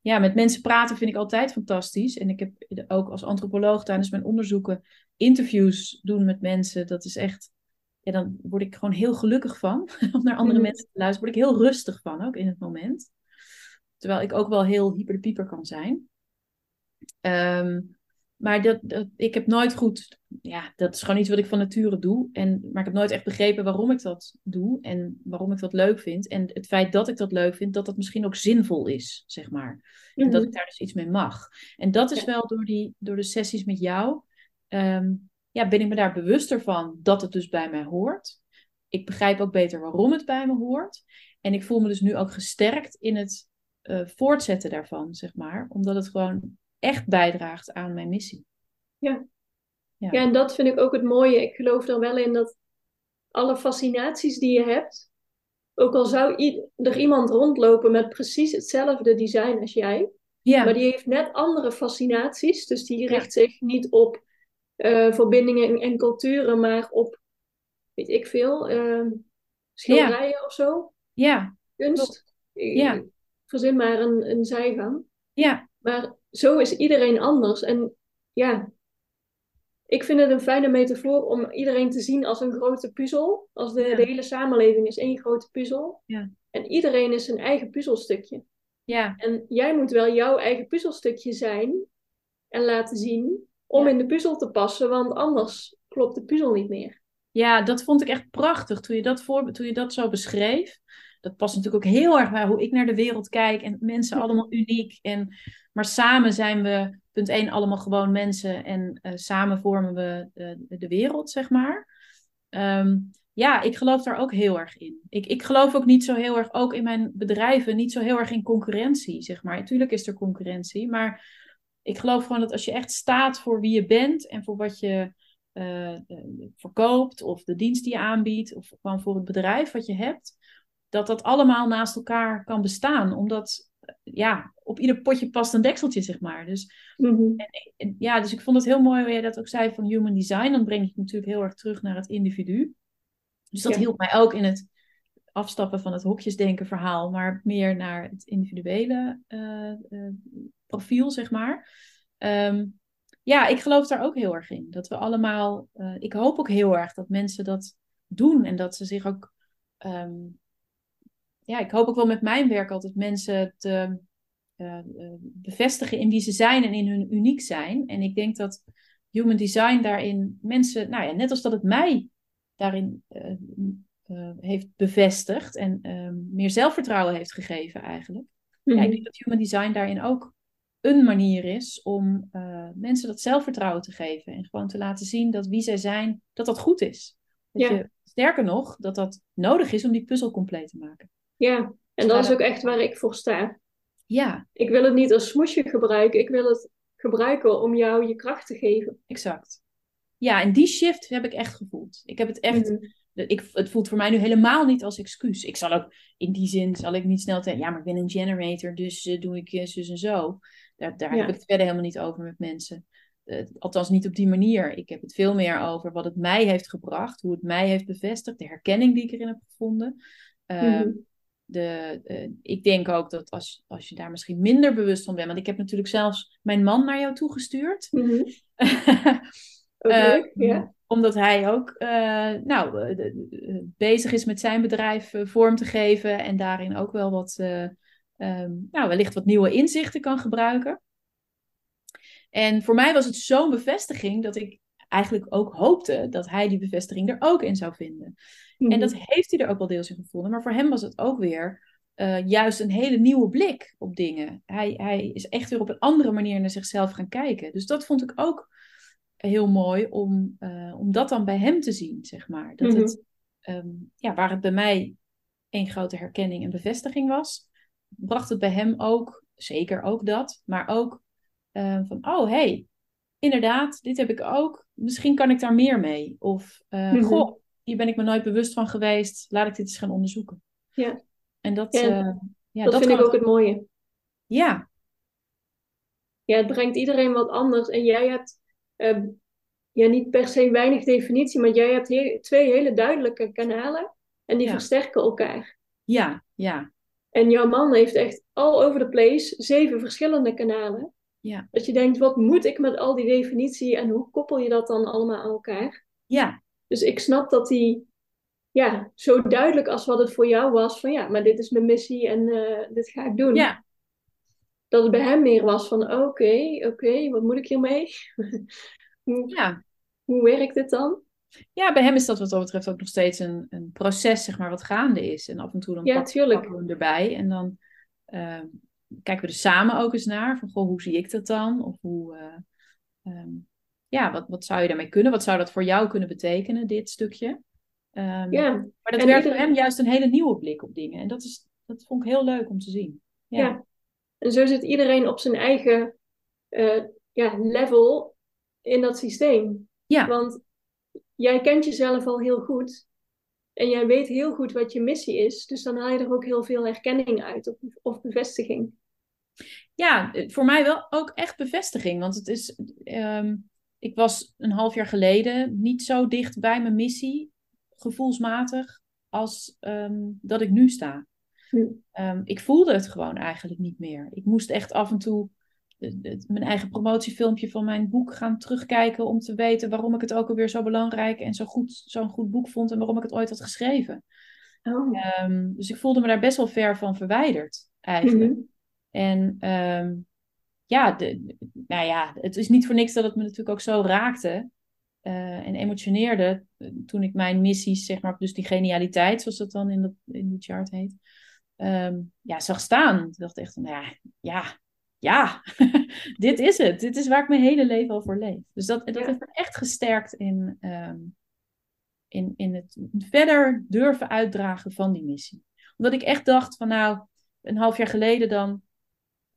Speaker 2: ja, met mensen praten vind ik altijd fantastisch. En ik heb ook als antropoloog tijdens mijn onderzoeken interviews doen met mensen. Dat is echt, ja, dan word ik gewoon heel gelukkig van. Om naar andere mhm. mensen te luisteren, word ik heel rustig van ook in het moment. Terwijl ik ook wel heel hyper de pieper kan zijn. Um, maar dat, dat, ik heb nooit goed, ja, dat is gewoon iets wat ik van nature doe. En, maar ik heb nooit echt begrepen waarom ik dat doe en waarom ik dat leuk vind. En het feit dat ik dat leuk vind, dat dat misschien ook zinvol is, zeg maar. En dat mhm. ik daar dus iets mee mag. En dat is wel door, die, door de sessies met jou, ehm, ja, ben ik me daar bewuster van dat het dus bij mij hoort. Ik begrijp ook beter waarom het bij me hoort. En ik voel me dus nu ook gesterkt in het uh, voortzetten daarvan, zeg maar. Omdat het gewoon echt bijdraagt aan mijn missie.
Speaker 1: Ja. ja. Ja, en dat vind ik ook het mooie. Ik geloof er wel in dat alle fascinaties die je hebt, ook al zou er iemand rondlopen met precies hetzelfde design als jij, ja. maar die heeft net andere fascinaties, dus die richt zich niet op uh, verbindingen en, culturen, maar op, weet ik veel, uh, schilderijen of zo.
Speaker 2: Ja.
Speaker 1: Kunst. Ja. Verzin maar een, een zijgang.
Speaker 2: Ja.
Speaker 1: Maar zo is iedereen anders. En ja, ik vind het een fijne metafoor om iedereen te zien als een grote puzzel. Als de, de hele samenleving is één grote puzzel.
Speaker 2: Ja.
Speaker 1: En iedereen is zijn eigen puzzelstukje.
Speaker 2: Ja.
Speaker 1: En jij moet wel jouw eigen puzzelstukje zijn en laten zien om in de puzzel te passen, want anders klopt de puzzel niet meer.
Speaker 2: Ja, dat vond ik echt prachtig toen je dat, voor, toen je dat zo beschreef. Dat past natuurlijk ook heel erg bij hoe ik naar de wereld kijk en mensen allemaal uniek. En maar samen zijn we, punt 1, allemaal gewoon mensen en uh, samen vormen we de, de, wereld, zeg maar. Um, ja, ik geloof daar ook heel erg in. Ik, ik geloof ook niet zo heel erg, ook in mijn bedrijven, niet zo heel erg in concurrentie, zeg maar. Natuurlijk is er concurrentie, maar ik geloof gewoon dat als je echt staat voor wie je bent en voor wat je uh, verkoopt, of de dienst die je aanbiedt, of gewoon voor het bedrijf wat je hebt, dat dat allemaal naast elkaar kan bestaan. Omdat ja, op ieder potje past een dekseltje, zeg maar. Dus,
Speaker 1: mhm.
Speaker 2: en, ja, dus ik vond het heel mooi hoe jij dat ook zei van human design. Dan breng je het natuurlijk heel erg terug naar het individu. Dus dat hielp mij ook in het afstappen van het hokjesdenken verhaal, maar meer naar het individuele uh, uh, profiel, zeg maar. Ehm, ja, ik geloof daar ook heel erg in. Dat we allemaal, uh, ik hoop ook heel erg dat mensen dat doen en dat ze zich ook um, ja, ik hoop ook wel met mijn werk altijd mensen te uh, bevestigen in wie ze zijn en in hun uniek zijn. En ik denk dat human design daarin mensen, nou ja, net als dat het mij daarin uh, heeft bevestigd en ehm, meer zelfvertrouwen heeft gegeven eigenlijk. Ja, ik mhm. denk dat human design daarin ook een manier is om mensen dat zelfvertrouwen te geven. En gewoon te laten zien dat wie zij zijn, dat dat goed is. Dat ja. je, sterker nog, dat dat nodig is om die puzzel compleet te maken.
Speaker 1: Ja, en dat is ook echt waar ik voor sta.
Speaker 2: Ja.
Speaker 1: Ik wil het niet als smoesje gebruiken. Ik wil het gebruiken om jou je kracht te geven.
Speaker 2: Exact. Ja, en die shift heb ik echt gevoeld. Ik heb het echt... Mhm. Ik, het voelt voor mij nu helemaal niet als excuus. Ik zal ook in die zin zal ik niet snel zeggen, ja, maar ik ben een generator, dus uh, doe ik uh, zus en zo. Daar, daar heb ik het verder helemaal niet over met mensen. Uh, althans, niet op die manier. Ik heb het veel meer over wat het mij heeft gebracht, hoe het mij heeft bevestigd, de herkenning die ik erin heb gevonden. Mm de, ik denk ook dat als, als je daar misschien minder bewust van bent, want ik heb natuurlijk zelfs mijn man naar jou toegestuurd.
Speaker 1: Mm
Speaker 2: Omdat hij ook uh, nou, bezig is met zijn bedrijf vorm te geven en daarin ook wel wat, um, nou, wellicht wat nieuwe inzichten kan gebruiken. En voor mij was het zo'n bevestiging dat ik eigenlijk ook hoopte dat hij die bevestiging er ook in zou vinden.
Speaker 1: Mhm.
Speaker 2: En dat heeft hij er ook wel deels in gevonden. Maar voor hem was het ook weer eh, juist een hele nieuwe blik op dingen. Hij, hij is echt weer op een andere manier naar zichzelf gaan kijken. Dus dat vond ik ook heel mooi om, eh, om dat dan bij hem te zien, zeg maar. Dat
Speaker 1: Mhm.
Speaker 2: het, ehm, ja, waar het bij mij één grote herkenning en bevestiging was, bracht het bij hem ook, zeker ook dat, maar ook eh, van, oh hey, inderdaad, dit heb ik ook. Misschien kan ik daar meer mee. Of, eh,
Speaker 1: Mhm.
Speaker 2: goh, hier ben ik me nooit bewust van geweest. Laat ik dit eens gaan onderzoeken.
Speaker 1: Ja.
Speaker 2: En dat,
Speaker 1: Ja,
Speaker 2: eh, ja,
Speaker 1: dat, vind ik ook het mooie.
Speaker 2: Ja,
Speaker 1: Ja, het brengt iedereen wat anders. En jij hebt eh, ja, niet per se weinig definitie, maar jij hebt he- twee hele duidelijke kanalen. En die
Speaker 2: Ja.
Speaker 1: versterken elkaar.
Speaker 2: ja, ja,
Speaker 1: En jouw man heeft echt all over the place zeven verschillende kanalen.
Speaker 2: Ja,
Speaker 1: Dat je denkt, wat moet ik met al die definitie en hoe koppel je dat dan allemaal aan elkaar?
Speaker 2: ja,
Speaker 1: Dus ik snap dat hij ja, zo duidelijk als wat het voor jou was, van ja, maar dit is mijn missie en eh, dit ga ik doen.
Speaker 2: ja,
Speaker 1: Dat het bij hem meer was van oké, oké, wat moet ik hiermee? hoe,
Speaker 2: ja.
Speaker 1: hoe werkt dit dan?
Speaker 2: Ja, bij hem is dat wat dat betreft ook nog steeds een, een proces, zeg maar, wat gaande is. En af en toe dan
Speaker 1: Ja,
Speaker 2: pakken, we hem erbij. En dan ehm, kijken we er samen ook eens naar. Van, goh, hoe zie ik dat dan? Of hoe, eh, ehm, ja, wat, wat zou je daarmee kunnen? Wat zou dat voor jou kunnen betekenen, dit stukje? Ehm,
Speaker 1: Ja,
Speaker 2: maar dat
Speaker 1: en
Speaker 2: werkt voor hem juist een hele nieuwe blik op dingen. En dat, is, dat vond ik heel leuk om te zien. Ja,
Speaker 1: Ja. En zo zit iedereen op zijn eigen eh, ja, level in dat systeem.
Speaker 2: ja,
Speaker 1: Want jij kent jezelf al heel goed. En jij weet heel goed wat je missie is. Dus dan haal je er ook heel veel herkenning uit of, of bevestiging.
Speaker 2: Ja, eh, voor mij wel ook echt bevestiging. Want het is, ehm, ik was een half jaar geleden niet zo dicht bij mijn missie, gevoelsmatig, als ehm, dat ik nu sta.
Speaker 1: Hm.
Speaker 2: Ehm, ik voelde het gewoon eigenlijk niet meer. Ik moest echt af en toe mijn eigen promotiefilmpje van mijn boek gaan terugkijken om te weten waarom ik het ook alweer zo belangrijk en zo goed, zo'n goed boek vond en waarom ik het ooit had geschreven.
Speaker 1: Oh.
Speaker 2: Dus ik voelde me daar best wel ver van verwijderd, eigenlijk.
Speaker 1: Mhm.
Speaker 2: En ehm, ja, de, nou ja, het is niet voor niks dat het me natuurlijk ook zo raakte eh, en emotioneerde eh, toen ik mijn missies, zeg maar, dus die genialiteit, zoals dat dan in, dat, in die chart heet, ehm, ja, zag staan. Ik dacht echt, van, nou ja, ja, ja, dit is het. Dit is waar ik mijn hele leven al voor leef. Dus dat, dat
Speaker 1: Ja.
Speaker 2: heeft me echt gesterkt in, ehm, in, in het verder durven uitdragen van die missie. Omdat ik echt dacht van nou, een half jaar geleden dan,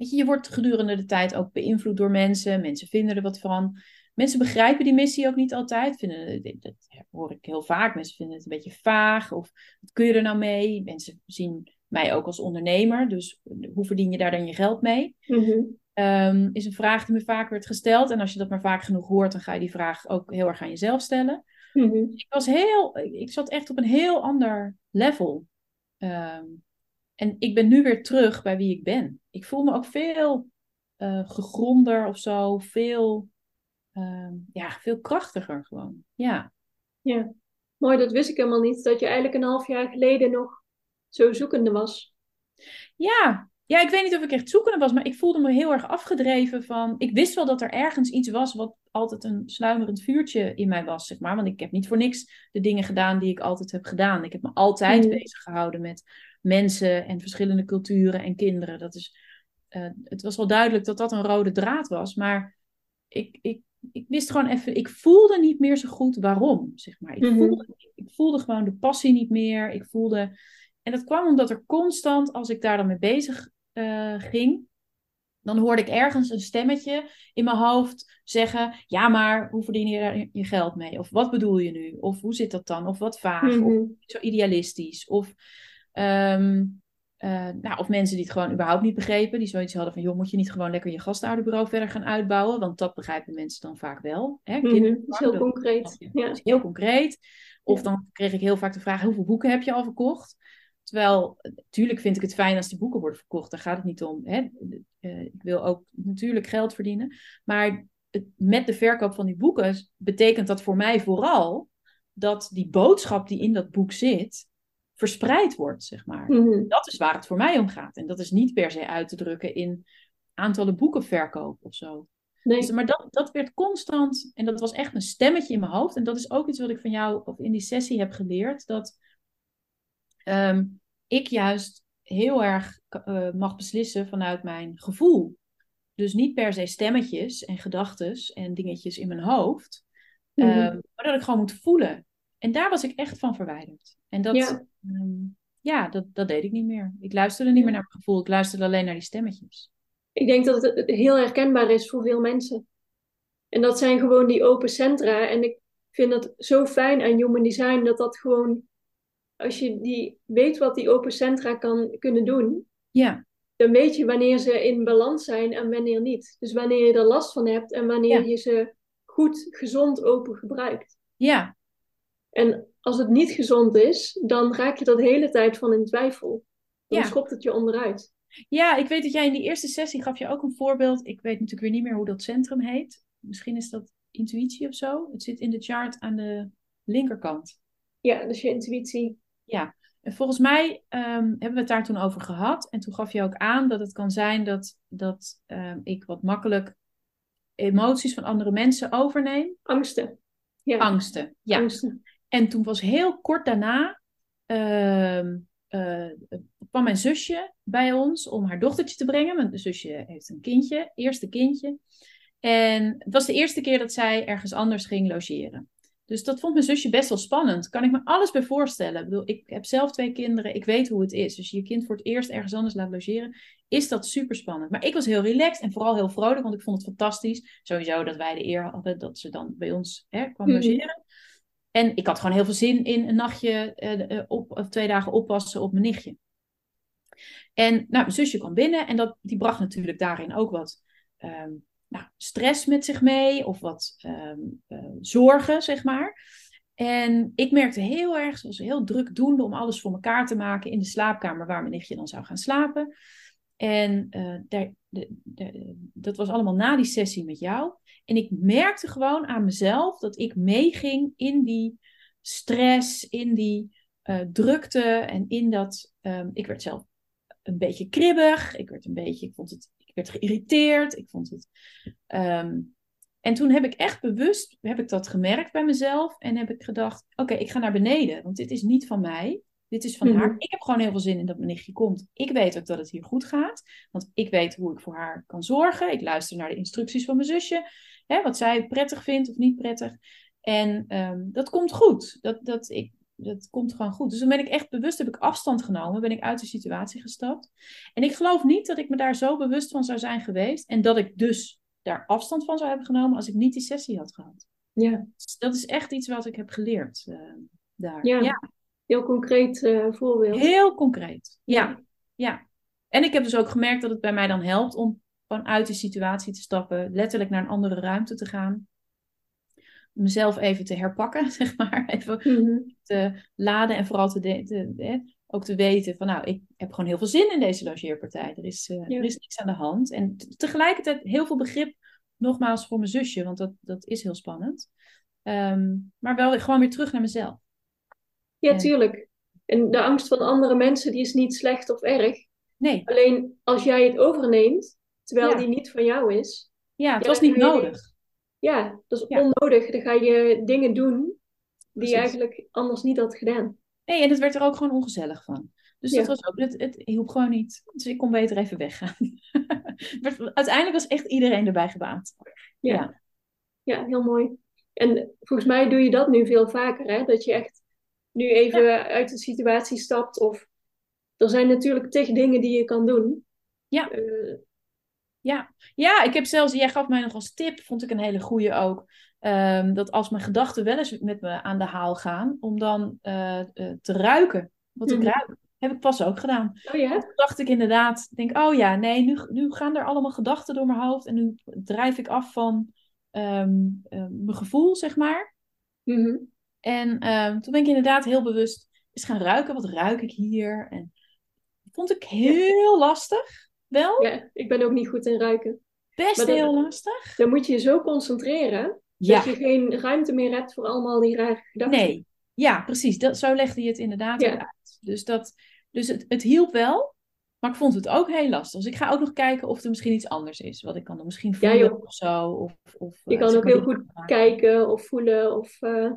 Speaker 2: weet je, je wordt gedurende de tijd ook beïnvloed door mensen. Mensen vinden er wat van. Mensen begrijpen die missie ook niet altijd. Vinden, dat hoor ik heel vaak. Mensen vinden het een beetje vaag. Of wat kun je er nou mee? Mensen zien mij ook als ondernemer. Dus hoe verdien je daar dan je geld mee?
Speaker 1: Mhm.
Speaker 2: Ehm, is een vraag die me vaak werd gesteld. En als je dat maar vaak genoeg hoort, dan ga je die vraag ook heel erg aan jezelf stellen.
Speaker 1: Mhm.
Speaker 2: Ik was heel, ik zat echt op een heel ander level. Ehm, en ik ben nu weer terug bij wie ik ben. Ik voel me ook veel eh, gegronder of zo. Veel, ehm, ja, veel krachtiger gewoon. Ja.
Speaker 1: Ja, mooi, dat wist ik helemaal niet. Dat je eigenlijk een half jaar geleden nog zo zoekende was.
Speaker 2: Ja. ja, ik weet niet of ik echt zoekende was, maar ik voelde me heel erg afgedreven van... Ik wist wel dat er ergens iets was wat altijd een sluimerend vuurtje in mij was, zeg maar. Want ik heb niet voor niks de dingen gedaan die ik altijd heb gedaan. Ik heb me altijd
Speaker 1: Mm.
Speaker 2: bezig gehouden met mensen en verschillende culturen en kinderen. Dat is, eh, het was wel duidelijk dat dat een rode draad was, maar ik, ik, ik wist gewoon even... Ik voelde niet meer zo goed waarom, zeg maar. Ik,
Speaker 1: Mhm.
Speaker 2: voelde, ik voelde gewoon de passie niet meer. Ik voelde... En dat kwam omdat er constant, als ik daar dan mee bezig eh, ging, dan hoorde ik ergens een stemmetje in mijn hoofd zeggen: Ja, maar hoe verdien je daar je geld mee? Of wat bedoel je nu? Of hoe zit dat dan? Of wat vaag? Of
Speaker 1: Mhm.
Speaker 2: zo idealistisch? Of, ehm, eh, nou, of mensen die het gewoon überhaupt niet begrepen, die zoiets hadden van: Joh, moet je niet gewoon lekker je gastouderbureau verder gaan uitbouwen? Want dat begrijpen mensen dan vaak wel. Hè?
Speaker 1: Mhm.
Speaker 2: Kinderen-
Speaker 1: Dat is heel concreet. Ja.
Speaker 2: is heel concreet. Of dan kreeg ik heel vaak de vraag: hoeveel boeken heb je al verkocht? Terwijl, natuurlijk vind ik het fijn als die boeken worden verkocht. Daar gaat het niet om. Hè? Eh, ik wil ook natuurlijk geld verdienen. Maar het, met de verkoop van die boeken betekent dat voor mij vooral dat die boodschap die in dat boek zit, verspreid wordt, zeg maar.
Speaker 1: Mhm.
Speaker 2: Dat is waar het voor mij om gaat. En dat is niet per se uit te drukken in aantallen boeken verkoop of zo.
Speaker 1: Nee.
Speaker 2: Dus, maar dat, dat werd constant, en dat was echt een stemmetje in mijn hoofd. En dat is ook iets wat ik van jou of in die sessie heb geleerd. Dat ehm, ik juist heel erg eh, mag beslissen vanuit mijn gevoel. Dus niet per se stemmetjes en gedachten en dingetjes in mijn hoofd.
Speaker 1: Mhm.
Speaker 2: Ehm, maar dat ik gewoon moet voelen. En daar was ik echt van verwijderd. En dat,
Speaker 1: Ja.
Speaker 2: Ja, ja dat, dat deed ik niet meer. Ik luisterde niet meer naar mijn gevoel. Ik luisterde alleen naar die stemmetjes.
Speaker 1: Ik denk dat het heel herkenbaar is voor veel mensen. En dat zijn gewoon die open centra. En ik vind het zo fijn aan human design dat dat gewoon, als je die weet wat die open centra kan kunnen doen,
Speaker 2: Ja,
Speaker 1: dan weet je wanneer ze in balans zijn en wanneer niet. Dus wanneer je er last van hebt en wanneer
Speaker 2: Ja.
Speaker 1: je ze goed, gezond, open gebruikt.
Speaker 2: ja,
Speaker 1: En als het niet gezond is, dan raak je de hele tijd van in twijfel. Dan
Speaker 2: Ja.
Speaker 1: schopt het je onderuit.
Speaker 2: Ja, ik weet dat jij in die eerste sessie gaf je ook een voorbeeld. Ik weet natuurlijk weer niet meer hoe dat centrum heet. Misschien is dat intuïtie of zo. Het zit in de chart aan de linkerkant.
Speaker 1: Ja, dus je intuïtie.
Speaker 2: Ja, en volgens mij ehm, hebben we het daar toen over gehad. En toen gaf je ook aan dat het kan zijn dat, dat ehm, ik wat makkelijk emoties van andere mensen overneem.
Speaker 1: Angsten. Ja,
Speaker 2: Angsten, ja.
Speaker 1: angsten.
Speaker 2: En toen was heel kort daarna, ehm, eh, kwam mijn zusje bij ons om haar dochtertje te brengen. Mijn zusje heeft een kindje, eerste kindje. En het was de eerste keer dat zij ergens anders ging logeren. Dus dat vond mijn zusje best wel spannend. Kan ik me alles bij voorstellen. Ik bedoel, ik heb zelf twee kinderen. Ik weet hoe het is. Als je je kind voor het eerst ergens anders laat logeren, is dat super spannend. Maar ik was heel relaxed en vooral heel vrolijk, want ik vond het fantastisch. Sowieso dat wij de eer hadden dat ze dan bij ons hè, kwam
Speaker 1: Mhm.
Speaker 2: logeren. En ik had gewoon heel veel zin in een nachtje eh, eh, op, of twee dagen oppassen op mijn nichtje. En nou, mijn zusje kwam binnen en dat, die bracht natuurlijk daarin ook wat ehm, nou, stress met zich mee of wat ehm, eh, zorgen, zeg maar. En ik merkte heel erg, ze was heel druk doende om alles voor elkaar te maken in de slaapkamer waar mijn nichtje dan zou gaan slapen. En daar, dat was allemaal na die sessie met jou. En ik merkte gewoon aan mezelf dat ik meeging in die stress, in die eh, drukte en in dat. ehm, ik werd zelf een beetje kribbig. Ik werd een beetje, ik vond het, ik werd geïrriteerd. Ik vond het. ehm, en toen heb ik echt bewust, heb ik dat gemerkt bij mezelf en heb ik gedacht, oké, ik ga naar beneden, want dit is niet van mij. Dit is van
Speaker 1: Mhm.
Speaker 2: haar. Ik heb gewoon heel veel zin in dat mijn nichtje komt. Ik weet ook dat het hier goed gaat. Want ik weet hoe ik voor haar kan zorgen. Ik luister naar de instructies van mijn zusje. Hè, wat zij prettig vindt of niet prettig. En ehm, dat komt goed. Dat, dat, ik, dat komt gewoon goed. Dus dan ben ik echt bewust, heb ik afstand genomen. Ben ik uit de situatie gestapt. En ik geloof niet dat ik me daar zo bewust van zou zijn geweest. En dat ik dus daar afstand van zou hebben genomen als ik niet die sessie had gehad.
Speaker 1: Ja,
Speaker 2: Dus dat is echt iets wat ik heb geleerd eh, daar.
Speaker 1: Ja. Heel concreet eh, voorbeeld.
Speaker 2: Heel concreet. Ja, ja. En ik heb dus ook gemerkt dat het bij mij dan helpt om vanuit die situatie te stappen, letterlijk naar een andere ruimte te gaan. Mezelf even te herpakken, zeg maar. Even
Speaker 1: Mhm.
Speaker 2: te laden en vooral te, de- ook te weten van nou, ik heb gewoon heel veel zin in deze logeerpartij. Er is, eh,
Speaker 1: Ja.
Speaker 2: er is niks aan de hand. En tegelijkertijd heel veel begrip, nogmaals, voor mijn zusje, want dat, dat is heel spannend. Ehm, maar wel weer- gewoon weer terug naar mezelf.
Speaker 1: Ja, tuurlijk. En de angst van andere mensen, die is niet slecht of erg.
Speaker 2: Nee,
Speaker 1: Alleen als jij het overneemt, terwijl
Speaker 2: Ja.
Speaker 1: die niet van jou is,
Speaker 2: ja, het was niet
Speaker 1: je
Speaker 2: nodig.
Speaker 1: ja, dat is
Speaker 2: Ja.
Speaker 1: onnodig. Dan ga je dingen doen die
Speaker 2: Precies.
Speaker 1: je eigenlijk anders niet had gedaan.
Speaker 2: Nee, en het werd er ook gewoon ongezellig van. Dus
Speaker 1: Ja.
Speaker 2: dat was ook, het, het hielp gewoon niet. Dus ik kon beter even weggaan. Uiteindelijk was echt iedereen erbij gebaat.
Speaker 1: Ja.
Speaker 2: Ja.
Speaker 1: Ja, heel mooi. En volgens mij doe je dat nu veel vaker, hè? Dat je echt nu even uit de situatie stapt. Of er zijn natuurlijk tig dingen die je kan doen.
Speaker 2: Ja.
Speaker 1: Eh,
Speaker 2: Ja. ja, ik heb zelfs, jij gaf mij nog als tip, vond ik een hele goeie ook. ehm, dat als mijn gedachten wel eens met me aan de haal gaan, om dan eh, eh, te ruiken. Wat ik
Speaker 1: Mhm.
Speaker 2: ruik. Heb ik pas ook gedaan.
Speaker 1: oh ja?
Speaker 2: Toen dacht ik inderdaad, denk, oh ja, nee, nu, nu gaan er allemaal gedachten door mijn hoofd. En nu drijf ik af van ehm, eh, mijn gevoel, zeg maar.
Speaker 1: Mhm.
Speaker 2: En ehm, toen ben ik inderdaad heel bewust eens gaan ruiken. Wat ruik ik hier? En dat vond ik heel lastig. Wel,
Speaker 1: Ja, ik ben ook niet goed in ruiken.
Speaker 2: best heel lastig.
Speaker 1: Dan moet je je zo concentreren
Speaker 2: Ja,
Speaker 1: dat je geen ruimte meer hebt voor allemaal die rare gedachten.
Speaker 2: nee. Ja, precies. Dat, zo legde je het inderdaad
Speaker 1: Ja.
Speaker 2: uit. Dus, dat, dus het, het hielp wel. Maar ik vond het ook heel lastig. Dus ik ga ook nog kijken of er misschien iets anders is. Wat ik kan doen. Misschien voelen of zo. Of, of,
Speaker 1: Je
Speaker 2: eh,
Speaker 1: kan ook heel goed
Speaker 2: maken.
Speaker 1: kijken of voelen of... eh,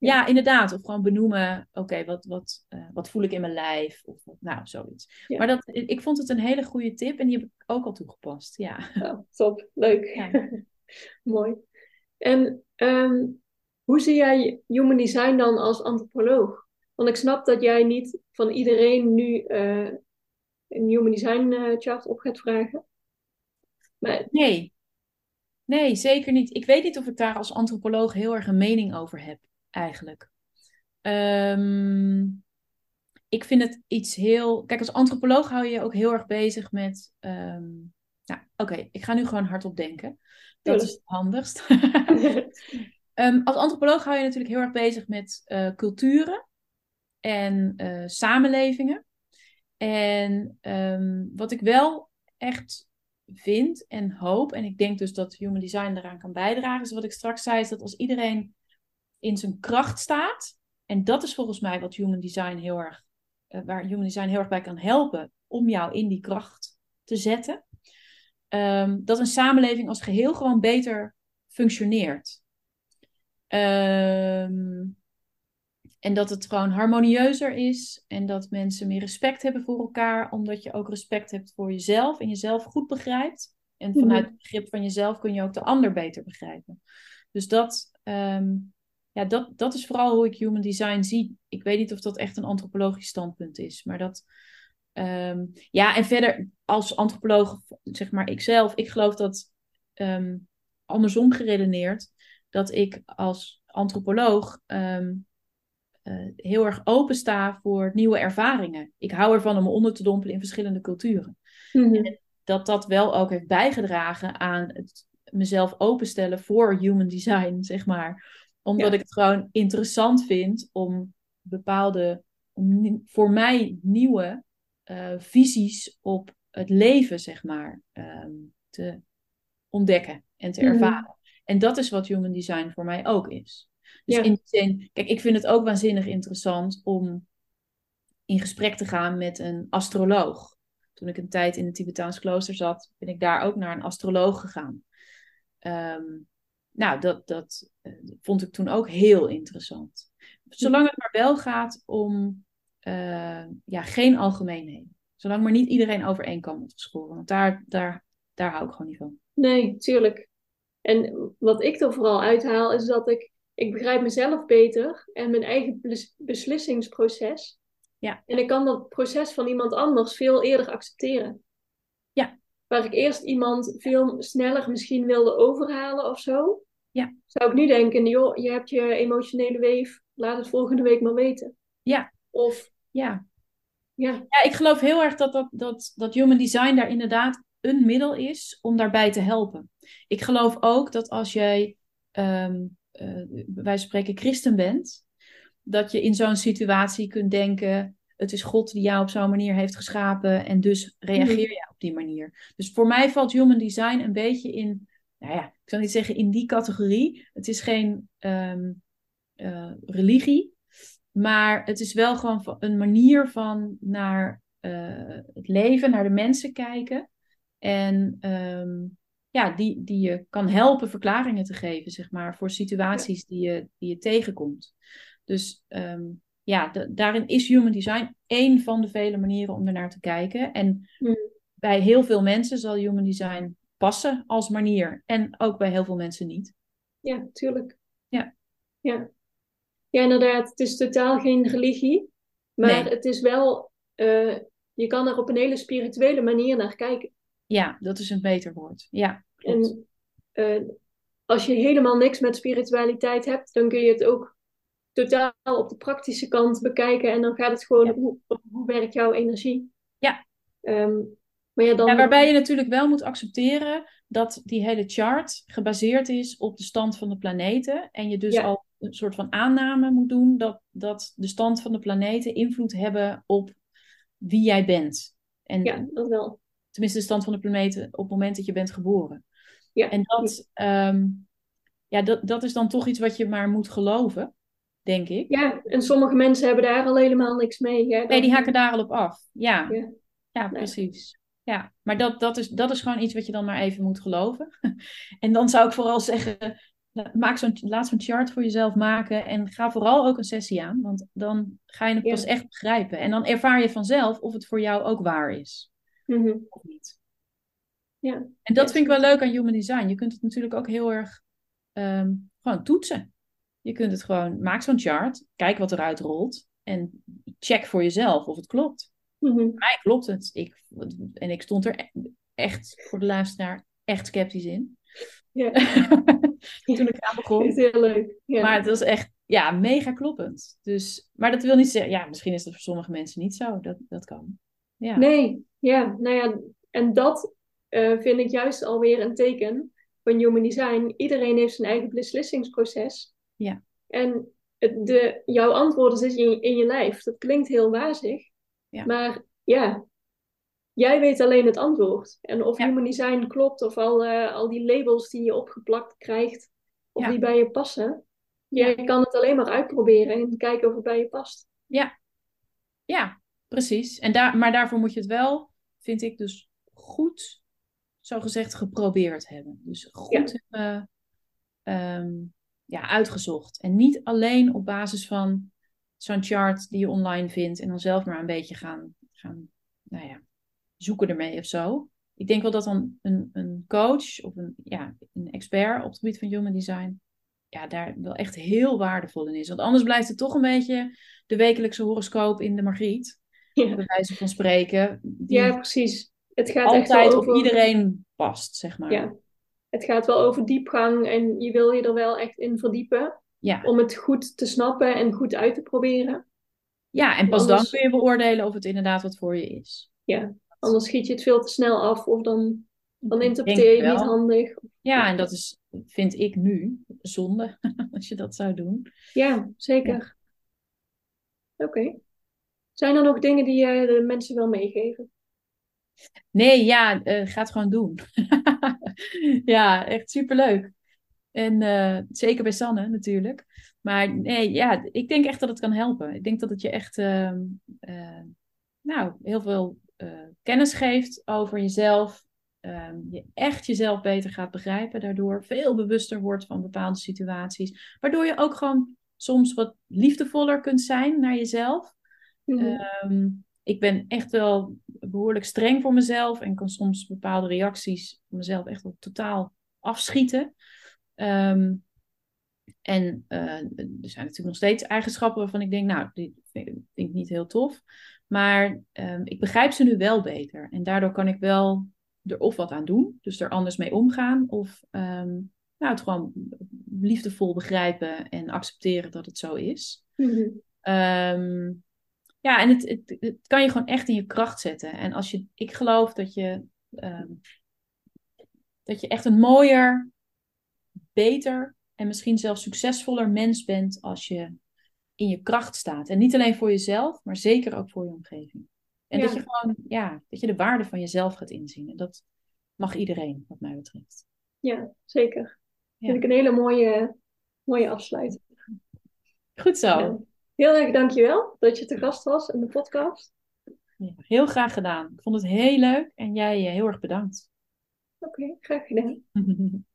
Speaker 2: Ja, inderdaad. Of gewoon benoemen. Oké, wat, wat, eh, wat voel ik in mijn lijf? Of nou, zoiets.
Speaker 1: Ja.
Speaker 2: Maar dat, ik vond het een hele goede tip. En die heb ik ook al toegepast. Ja.
Speaker 1: oh, top, leuk.
Speaker 2: Ja.
Speaker 1: Mooi. En ehm, hoe zie jij human design dan als antropoloog? Want ik snap dat jij niet van iedereen nu eh, een human design eh, chart op gaat vragen. Maar
Speaker 2: Nee. Nee, zeker niet. Ik weet niet of ik daar als antropoloog heel erg een mening over heb, eigenlijk. Ehm, ik vind het iets heel. Kijk, als antropoloog hou je je ook heel erg bezig met. ehm, Nou, oké, ik ga nu gewoon hardop denken. Dat
Speaker 1: Tuurlijk.
Speaker 2: is het handigst. Ehm, als antropoloog hou je natuurlijk heel erg bezig met eh, culturen en eh, samenlevingen. En wat ik wel echt vind en hoop, en ik denk dus dat human design daaraan kan bijdragen, is wat ik straks zei, is dat als iedereen in zijn kracht staat, en dat is volgens mij wat human design heel erg, eh, waar human design heel erg bij kan helpen, om jou in die kracht te zetten, ehm, dat een samenleving als geheel gewoon beter functioneert. Ehm, en dat het gewoon harmonieuzer is en dat mensen meer respect hebben voor elkaar, omdat je ook respect hebt voor jezelf en jezelf goed begrijpt. En vanuit het begrip van jezelf kun je ook de ander beter begrijpen. Dus dat, ehm, ja, dat, dat is vooral hoe ik human design zie. Ik weet niet of dat echt een antropologisch standpunt is, maar dat. ehm, ja, en verder als antropoloog, zeg maar ikzelf, ik geloof dat ehm, andersom geredeneerd, dat ik als antropoloog ehm, eh, heel erg open sta voor nieuwe ervaringen. Ik hou ervan om me onder te dompelen in verschillende culturen.
Speaker 1: Mhm.
Speaker 2: Dat dat wel ook heeft bijgedragen aan het mezelf openstellen voor human design, zeg maar. Omdat
Speaker 1: Ja.
Speaker 2: ik het gewoon interessant vind om bepaalde, om voor mij nieuwe eh, visies op het leven, zeg maar, ehm, te ontdekken en te
Speaker 1: Mhm.
Speaker 2: ervaren. En dat is wat human design voor mij ook is. Dus
Speaker 1: Ja.
Speaker 2: in die zin, kijk, ik vind het ook waanzinnig interessant om in gesprek te gaan met een astroloog. Toen ik een tijd in het Tibetaans klooster zat, ben ik daar ook naar een astroloog gegaan. Ehm, nou, dat, dat eh, vond ik toen ook heel interessant. Zolang het maar wel gaat om eh, ja, geen algemeenheden. Zolang maar niet iedereen over één kan wordt geschoren. Want daar, daar, daar hou ik gewoon niet van.
Speaker 1: Nee, tuurlijk. En wat ik er vooral uithaal is dat ik, ik begrijp mezelf beter en mijn eigen bes- beslissingsproces.
Speaker 2: Ja.
Speaker 1: En ik kan dat proces van iemand anders veel eerder accepteren. Waar ik eerst iemand veel sneller misschien wilde overhalen of zo.
Speaker 2: Ja.
Speaker 1: Zou ik nu denken, joh, je hebt je emotionele weef, laat het volgende week maar weten.
Speaker 2: Ja.
Speaker 1: Of,
Speaker 2: Ja,
Speaker 1: ja,
Speaker 2: Ja, ik geloof heel erg dat, dat, dat, dat human design daar inderdaad een middel is om daarbij te helpen. Ik geloof ook dat als jij, eh, wij spreken christen bent, dat je in zo'n situatie kunt denken, het is God die jou op zo'n manier heeft geschapen en dus reageer
Speaker 1: Mhm.
Speaker 2: je op die manier. Dus voor mij valt human design een beetje in, nou ja, ik zal niet zeggen in die categorie. Het is geen ehm, eh, religie, maar het is wel gewoon een manier van naar eh, het leven, naar de mensen kijken. En ehm, ja, die, die je kan helpen verklaringen te geven, zeg maar, voor situaties die, je, die je tegenkomt. Dus ehm, ja, da- daarin is human design één van de vele manieren om ernaar te kijken. En
Speaker 1: Mhm.
Speaker 2: Bij heel veel mensen zal human design passen als manier. En ook bij heel veel mensen niet.
Speaker 1: ja, tuurlijk.
Speaker 2: Ja.
Speaker 1: Ja. Ja, inderdaad. Het is totaal geen religie. Maar
Speaker 2: Nee.
Speaker 1: het is wel, eh, je kan er op een hele spirituele manier naar kijken.
Speaker 2: Ja, dat is een beter woord. Ja, klopt.
Speaker 1: En eh, als je helemaal niks met spiritualiteit hebt, dan kun je het ook totaal op de praktische kant bekijken. En dan gaat het gewoon
Speaker 2: Ja.
Speaker 1: hoe, hoe werkt jouw energie.
Speaker 2: Ja.
Speaker 1: Ehm, maar ja, dan...
Speaker 2: Ja, waarbij je natuurlijk wel moet accepteren dat die hele chart gebaseerd is op de stand van de planeten. En je dus
Speaker 1: Ja.
Speaker 2: al een soort van aanname moet doen dat, dat de stand van de planeten invloed hebben op wie jij bent. En
Speaker 1: Ja, dat wel.
Speaker 2: tenminste de stand van de planeten op het moment dat je bent geboren.
Speaker 1: Ja.
Speaker 2: En dat, ehm, ja, dat, dat is dan toch iets wat je maar moet geloven, denk ik.
Speaker 1: Ja, en sommige mensen hebben daar al helemaal niks mee. Hè?
Speaker 2: Nee, die haken daar al op af. Ja.
Speaker 1: Ja.
Speaker 2: Ja, precies. Ja, maar dat, dat, is, dat is gewoon iets wat je dan maar even moet geloven. en dan zou ik vooral zeggen, maak zo'n, laat zo'n chart voor jezelf maken en ga vooral ook een sessie aan, want dan ga je het pas echt begrijpen. En dan ervaar je vanzelf of het voor jou ook waar is.
Speaker 1: Mhm.
Speaker 2: Of niet.
Speaker 1: Ja.
Speaker 2: En dat vind ik wel leuk aan human design. Je kunt het natuurlijk ook heel erg ehm, gewoon toetsen. Je kunt het gewoon, maak zo'n chart, kijk wat eruit rolt en check voor jezelf of het klopt. Voor mij klopt het. Ik, en ik stond er e-, echt voor de luisteraar echt sceptisch in.
Speaker 1: Ja.
Speaker 2: Toen ik aan begon.
Speaker 1: is heel leuk. Ja.
Speaker 2: Maar het was echt ja, mega kloppend. Dus, maar dat wil niet zeggen, ja, misschien is dat voor sommige mensen niet zo. Dat, dat kan. Ja.
Speaker 1: Nee, ja, nou ja, en dat eh, vind ik juist alweer een teken van human design. Iedereen heeft zijn eigen beslissingsproces.
Speaker 2: Ja.
Speaker 1: En de, jouw antwoorden zitten in, in je lijf. Dat klinkt heel wazig.
Speaker 2: Ja.
Speaker 1: Maar ja, jij weet alleen het antwoord. En of
Speaker 2: Ja.
Speaker 1: human design klopt, of al, eh, al die labels die je opgeplakt krijgt, of
Speaker 2: Ja.
Speaker 1: die bij je passen. Jij kan het alleen maar uitproberen en kijken of het bij je past.
Speaker 2: Ja, precies. En daar, maar daarvoor moet je het wel, vind ik, dus goed, zogezegd, geprobeerd hebben. Dus goed hebben ehm, ja, uitgezocht. En niet alleen op basis van zo'n chart die je online vindt en dan zelf maar een beetje gaan, gaan nou ja, zoeken ermee of zo. Ik denk wel dat dan een, een coach of een, ja, een expert op het gebied van human design ja, daar wel echt heel waardevol in is. Want anders blijft het toch een beetje de wekelijkse horoscoop in de Margriet.
Speaker 1: Ja,
Speaker 2: Bij wijze van spreken. Die
Speaker 1: ja precies. Het gaat echt
Speaker 2: altijd
Speaker 1: wel
Speaker 2: op
Speaker 1: over...
Speaker 2: iedereen past, zeg maar.
Speaker 1: Ja. Het gaat wel over diepgang en je wil je er wel echt in verdiepen
Speaker 2: Ja.
Speaker 1: om het goed te snappen en goed uit te proberen.
Speaker 2: Ja, en pas
Speaker 1: Anders-
Speaker 2: dan kun je beoordelen of het inderdaad wat voor je is.
Speaker 1: Ja, anders schiet je het veel te snel af of dan, dan interpreteer je het niet handig.
Speaker 2: Ja, en dat is, vind ik nu, zonde als je dat zou doen.
Speaker 1: Ja, zeker. Oké. Zijn er nog dingen die je de mensen wil meegeven?
Speaker 2: Nee, ja, eh, ga het gewoon doen. ja, echt superleuk. En eh, zeker bij Sanne natuurlijk. Maar nee, ja, ik denk echt dat het kan helpen. Ik denk dat het je echt ehm, eh, nou, heel veel eh, kennis geeft over jezelf. Ehm, je echt jezelf beter gaat begrijpen daardoor. Veel bewuster wordt van bepaalde situaties. Waardoor je ook gewoon soms wat liefdevoller kunt zijn naar jezelf.
Speaker 1: Mhm.
Speaker 2: Ehm, ik ben echt wel behoorlijk streng voor mezelf en kan soms bepaalde reacties van mezelf echt wel totaal afschieten. Ehm, en eh, er zijn natuurlijk nog steeds eigenschappen waarvan ik denk, nou, die vind, vind ik niet heel tof. Maar ehm, ik begrijp ze nu wel beter. En daardoor kan ik wel er of wat aan doen, dus er anders mee omgaan. Of ehm, nou, het gewoon liefdevol begrijpen en accepteren dat het zo is.
Speaker 1: Mhm.
Speaker 2: Ja, en het, het, het kan je gewoon echt in je kracht zetten. En als je, ik geloof dat je, dat je echt een mooier, beter en misschien zelfs succesvoller mens bent als je in je kracht staat. En niet alleen voor jezelf, maar zeker ook voor je omgeving. En
Speaker 1: Ja.
Speaker 2: dat je gewoon, ja, dat je de waarde van jezelf gaat inzien. En dat mag iedereen, wat mij betreft.
Speaker 1: Ja, zeker.
Speaker 2: Ja.
Speaker 1: Vind ik een hele mooie, mooie afsluiting.
Speaker 2: Goed zo.
Speaker 1: Ja. Heel erg dankjewel dat je te gast was in de podcast.
Speaker 2: Ja, heel graag gedaan. Ik vond het heel leuk en jij eh, heel erg bedankt.
Speaker 1: Oké, graag gedaan.